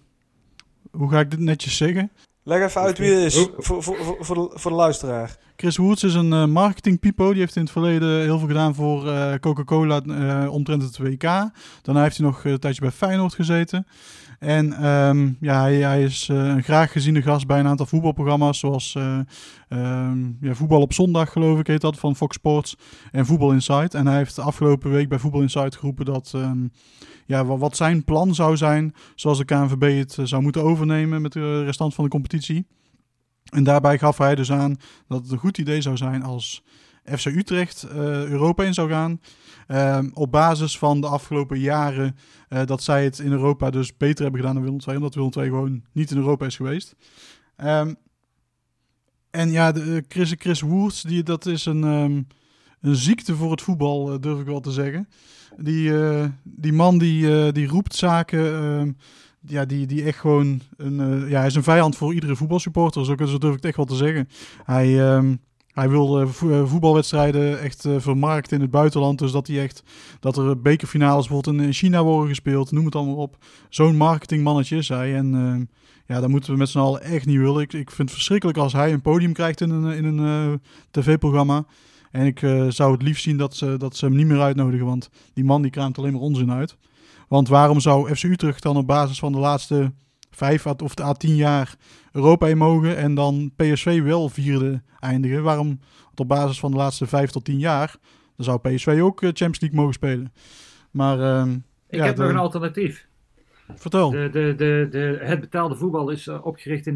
hoe ga ik dit netjes zeggen? Leg even uit wie het is, voor, voor, voor, voor, de, voor de luisteraar. Chris Woods is een uh, marketing pipo. Die heeft in het verleden heel veel gedaan voor uh, Coca-Cola uh, omtrent het WK. Daarna heeft hij nog een tijdje bij Feyenoord gezeten. En um, ja, hij, hij is een graag geziene gast bij een aantal voetbalprogramma's. Zoals um, ja, Voetbal op Zondag, geloof ik, heet dat, van Fox Sports. En Voetbal Insight. En hij heeft de afgelopen week bij Voetbal Insight geroepen dat... Um, ja, wat zijn plan zou zijn, zoals de KNVB het zou moeten overnemen met de restant van de competitie. En daarbij gaf hij dus aan dat het een goed idee zou zijn als FC Utrecht uh, Europa in zou gaan. Uh, op basis van de afgelopen jaren uh, dat zij het in Europa dus beter hebben gedaan dan Willem II. Omdat Willem II gewoon niet in Europa is geweest. Um, en ja, de, Chris, Chris Woerts, die, dat is een, um, een ziekte voor het voetbal, durf ik wel te zeggen. Die, die man die, die roept zaken ja, die, die echt gewoon een, uh, ja, hij is een vijand voor iedere voetbalsupporter. Zo, zo durf ik het echt wel te zeggen. Hij, um, hij wil uh, voetbalwedstrijden echt uh, vermarkten in het buitenland. Dus dat, hij echt, dat er bekerfinales bijvoorbeeld in China worden gespeeld. Noem het allemaal op. Zo'n marketingmannetje is hij. En uh, ja, dat moeten we met z'n allen echt niet willen. Ik, ik vind het verschrikkelijk als hij een podium krijgt in een, in een tv-programma. En ik zou het liefst zien dat ze, dat ze hem niet meer uitnodigen. Want die man die kraamt alleen maar onzin uit. Want waarom zou FC Utrecht dan op basis van de laatste vijf of de A10 jaar Europa in mogen en dan PSV wel vierde eindigen? Waarom op basis van de laatste vijf tot tien jaar? Dan zou PSV ook Champions League mogen spelen. Maar uh, ik ja, heb nog een alternatief. Vertel. De, de, de, de, het betaalde voetbal is opgericht in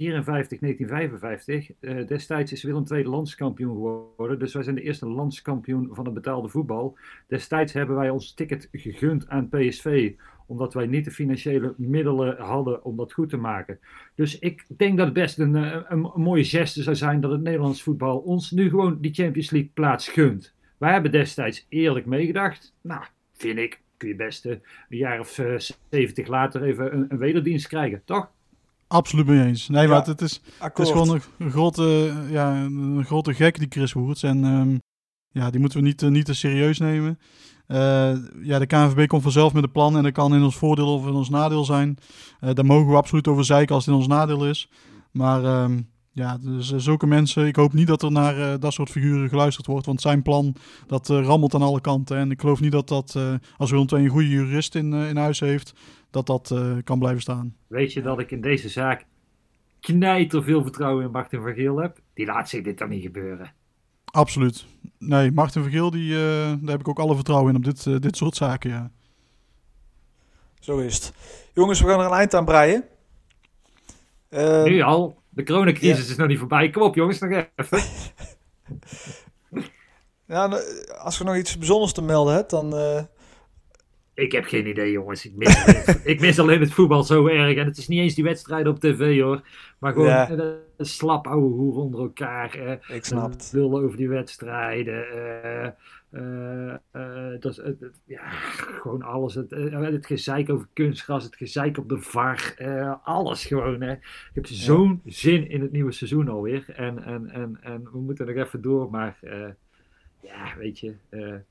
1954, 1955. Uh, destijds is Willem II landskampioen geworden. Dus wij zijn de eerste landskampioen van het betaalde voetbal. Destijds hebben wij ons ticket gegund aan PSV. Omdat wij niet de financiële middelen hadden om dat goed te maken. Dus ik denk dat het best een, een, een mooie geste zou zijn dat het Nederlands voetbal ons nu gewoon die Champions League plaats gunt. Wij hebben destijds eerlijk meegedacht. Nou, vind ik, kun je best uh, een jaar of 70 later even een, een wederdienst krijgen, toch? Absoluut mee eens. Nee, maar het is, het is gewoon een, een, grote, ja, een grote gek, die Chris Woerts. En um, ja, die moeten we niet, uh, niet te serieus nemen. Uh, ja, de KNVB komt vanzelf met een plan en dat kan in ons voordeel of in ons nadeel zijn. Uh, daar mogen we absoluut over zeiken als het in ons nadeel is. Maar um, ja, dus zulke mensen, ik hoop niet dat er naar uh, dat soort figuren geluisterd wordt. Want zijn plan, dat rammelt aan alle kanten. En ik geloof niet dat dat, als Willem II een goede jurist in, in huis heeft, dat dat kan blijven staan. Weet je dat ik in deze zaak knijter veel vertrouwen in Martin van Geel heb? Die laat zich dit dan niet gebeuren. Absoluut. Nee, Martin van Geel, die, daar heb ik ook alle vertrouwen in op dit, dit soort zaken, ja. Zo is het. Jongens, we gaan er een eind aan breien. nu al? De coronacrisis ja. is nog niet voorbij. Kom op jongens, nog even. ja, als je nog iets bijzonders te melden hebt, dan... Uh... Ik heb geen idee, jongens. Ik mis, alleen het, ik mis alleen het voetbal zo erg. En het is niet eens die wedstrijden op tv, hoor. Maar gewoon Ja. eh, een slap ouwe hoer onder elkaar. eh, Ik snap het. Lullen over die wedstrijden. het- ja, gewoon alles. Het, het gezeik over kunstgras, het gezeik op de VAR. alles gewoon. Hè. Ik heb zo'n zin in het nieuwe seizoen alweer. En, en, en, en we moeten nog even door. Maar ja, weet je.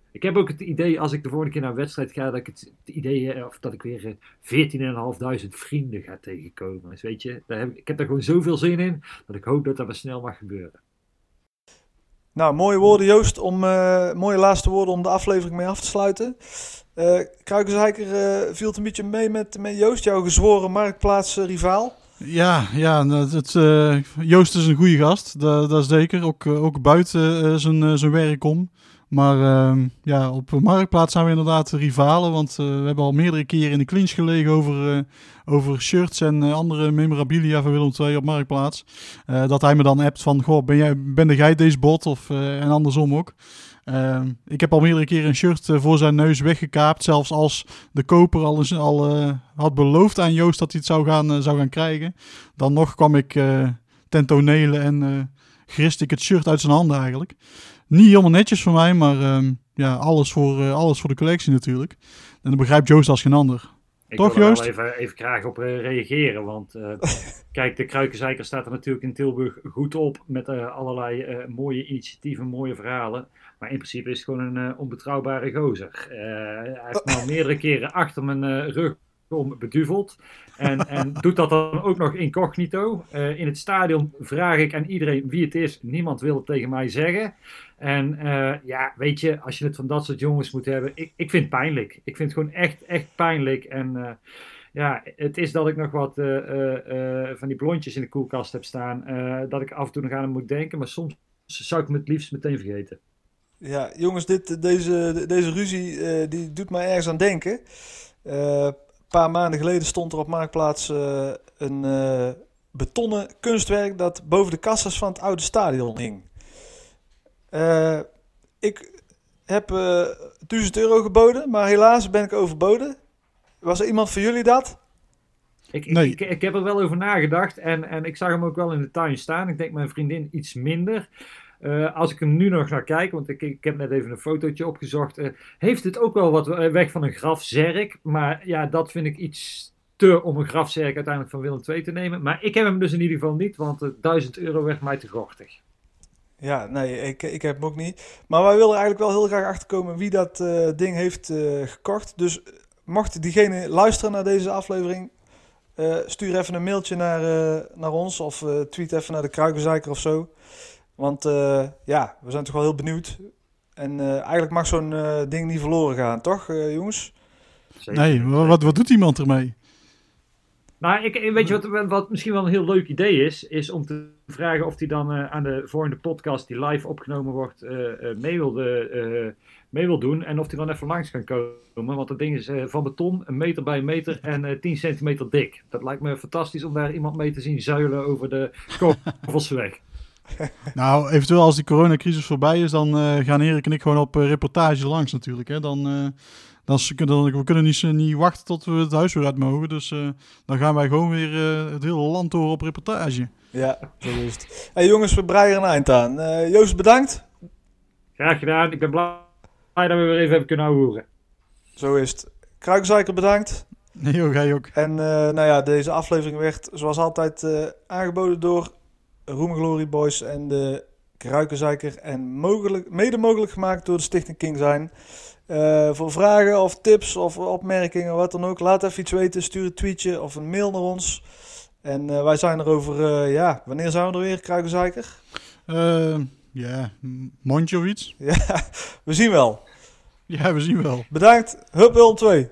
Eh, ik heb ook het idee, als ik de volgende keer naar een wedstrijd ga, dat ik het, het idee heb, of dat ik weer eh, 14.500 vrienden ga tegenkomen. Dus weet je, daar heb, ik- heb daar gewoon zoveel zin in, dat ik hoop dat dat maar snel mag gebeuren. Nou, mooie woorden Joost, om, eh, mooie laatste woorden om de aflevering mee af te sluiten. Eh Kruikenzeiker eh, viel het een beetje mee met, met Joost, jouw gezworen marktplaats-rivaal. Ja, ja het, eh, Joost is een goede gast, dat, dat is zeker. Ook, eh, ook buiten eh, zijn, eh, zijn werk om. Maar ehm, ja, op Marktplaats zijn we inderdaad rivalen. Want eh, we hebben al meerdere keren in de clinch gelegen over, eh, over shirts en eh, andere memorabilia van Willem II op Marktplaats. Dat hij me dan appt van, goh, ben jij, ben jij deze bot? Of, en andersom ook. Ehm, ik heb al meerdere keren een shirt voor zijn neus weggekaapt. Zelfs als de koper al, eens, al had beloofd aan Joost dat hij het zou gaan, zou gaan krijgen. Dan nog kwam ik ten tonele en griste ik het shirt uit zijn handen eigenlijk. Niet helemaal netjes voor mij, maar ehm, ja, alles voor, eh, alles voor de collectie natuurlijk. En dat begrijpt Joost als geen ander. Ik Toch wil er Joost? wel even, even graag op eh, reageren. Want eh, kijk, de Kruikenzeiker staat er natuurlijk in Tilburg goed op. Met allerlei eh, mooie initiatieven, mooie verhalen. Maar in principe is het gewoon een onbetrouwbare gozer. Eh, hij heeft me al meerdere keren achter mijn eh, rug om beduveld. En, en doet dat dan ook nog incognito. Eh, in het stadion vraag ik aan iedereen wie het is. Niemand wil het tegen mij zeggen. En eh, ja, weet je, als je het van dat soort jongens moet hebben. Ik, ik vind het pijnlijk. Ik vind het gewoon echt, echt pijnlijk. En eh, ja, het is dat ik nog wat van die blondjes in de koelkast heb staan. dat ik af en toe nog aan hem moet denken. Maar soms zou ik hem het liefst meteen vergeten. Ja, jongens, dit, deze, deze ruzie die doet mij ergens aan denken. Eh, paar maanden geleden stond er op Marktplaats eh, een eh, betonnen kunstwerk dat boven de kassas van het oude stadion hing. Eh, ik heb eh 1000 euro geboden, maar helaas ben ik overboden. Was er iemand van jullie dat? Ik, ik, ik, ik heb er wel over nagedacht en, en ik zag hem ook wel in de tuin staan. Ik denk mijn vriendin iets minder. Eh, als ik hem nu nog naar kijk, want ik, ik heb net even een fotootje opgezocht, eh, heeft het ook wel wat eh, weg van een grafzerk. Maar ja, dat vind ik iets te om een grafzerk uiteindelijk van Willem II te nemen. Maar ik heb hem dus in ieder geval niet, want eh, 1000 euro werd mij te gortig. Ja, nee, ik, ik heb hem ook niet. Maar wij willen eigenlijk wel heel graag achterkomen wie dat ding heeft eh, gekocht. Dus mocht diegene luisteren naar deze aflevering, stuur even een mailtje naar, naar ons of tweet even naar de Kruikenzeiker of zo. Want eh, ja, we zijn toch wel heel benieuwd. En eh, eigenlijk mag zo'n eh, ding niet verloren gaan, toch eh, jongens? Nee, wa- wat, wat doet iemand ermee? Nou, ik, weet je wat, wat misschien wel een heel leuk idee is? Is om te vragen of hij dan eh, aan de volgende podcast die live opgenomen wordt eh, eh, mee, wil, eh, eh, mee wil doen. En of hij dan even langs kan komen. Want dat ding is van beton, een meter bij een meter en eh 10 centimeter dik. Dat lijkt me fantastisch om daar iemand mee te zien zuilen over de Kovelsweg. Nou, eventueel als die coronacrisis voorbij is, dan eh, gaan Erik en ik gewoon op eh, reportage langs natuurlijk. Hè. Dan, eh, dan, dan, we kunnen niet, niet wachten tot we het huis weer uit mogen. Dus eh, dan gaan wij gewoon weer eh, het hele land door op reportage. Ja, zo is het. Hey jongens, we breien er een eind aan. Eh, Joost, bedankt. Graag gedaan. Ik ben blij dat we weer even hebben kunnen horen. Zo is het. Kruikenzeiker, bedankt. Nee joh, jij ook. En eh, nou ja, deze aflevering werd zoals altijd eh, aangeboden door Roem Glory Boys en de Kruikenzeiker. En mogelijk, mede mogelijk gemaakt door de Stichting King zijn. Eh, voor vragen of tips of opmerkingen, wat dan ook, laat even iets weten. Stuur een tweetje of een mail naar ons. En eh, wij zijn er over, eh, ja, wanneer zijn we er weer, Kruikenzeiker? Ja, m- mondje of iets? Ja, we zien wel. Ja, we zien wel. Bedankt. Hup Willem 2.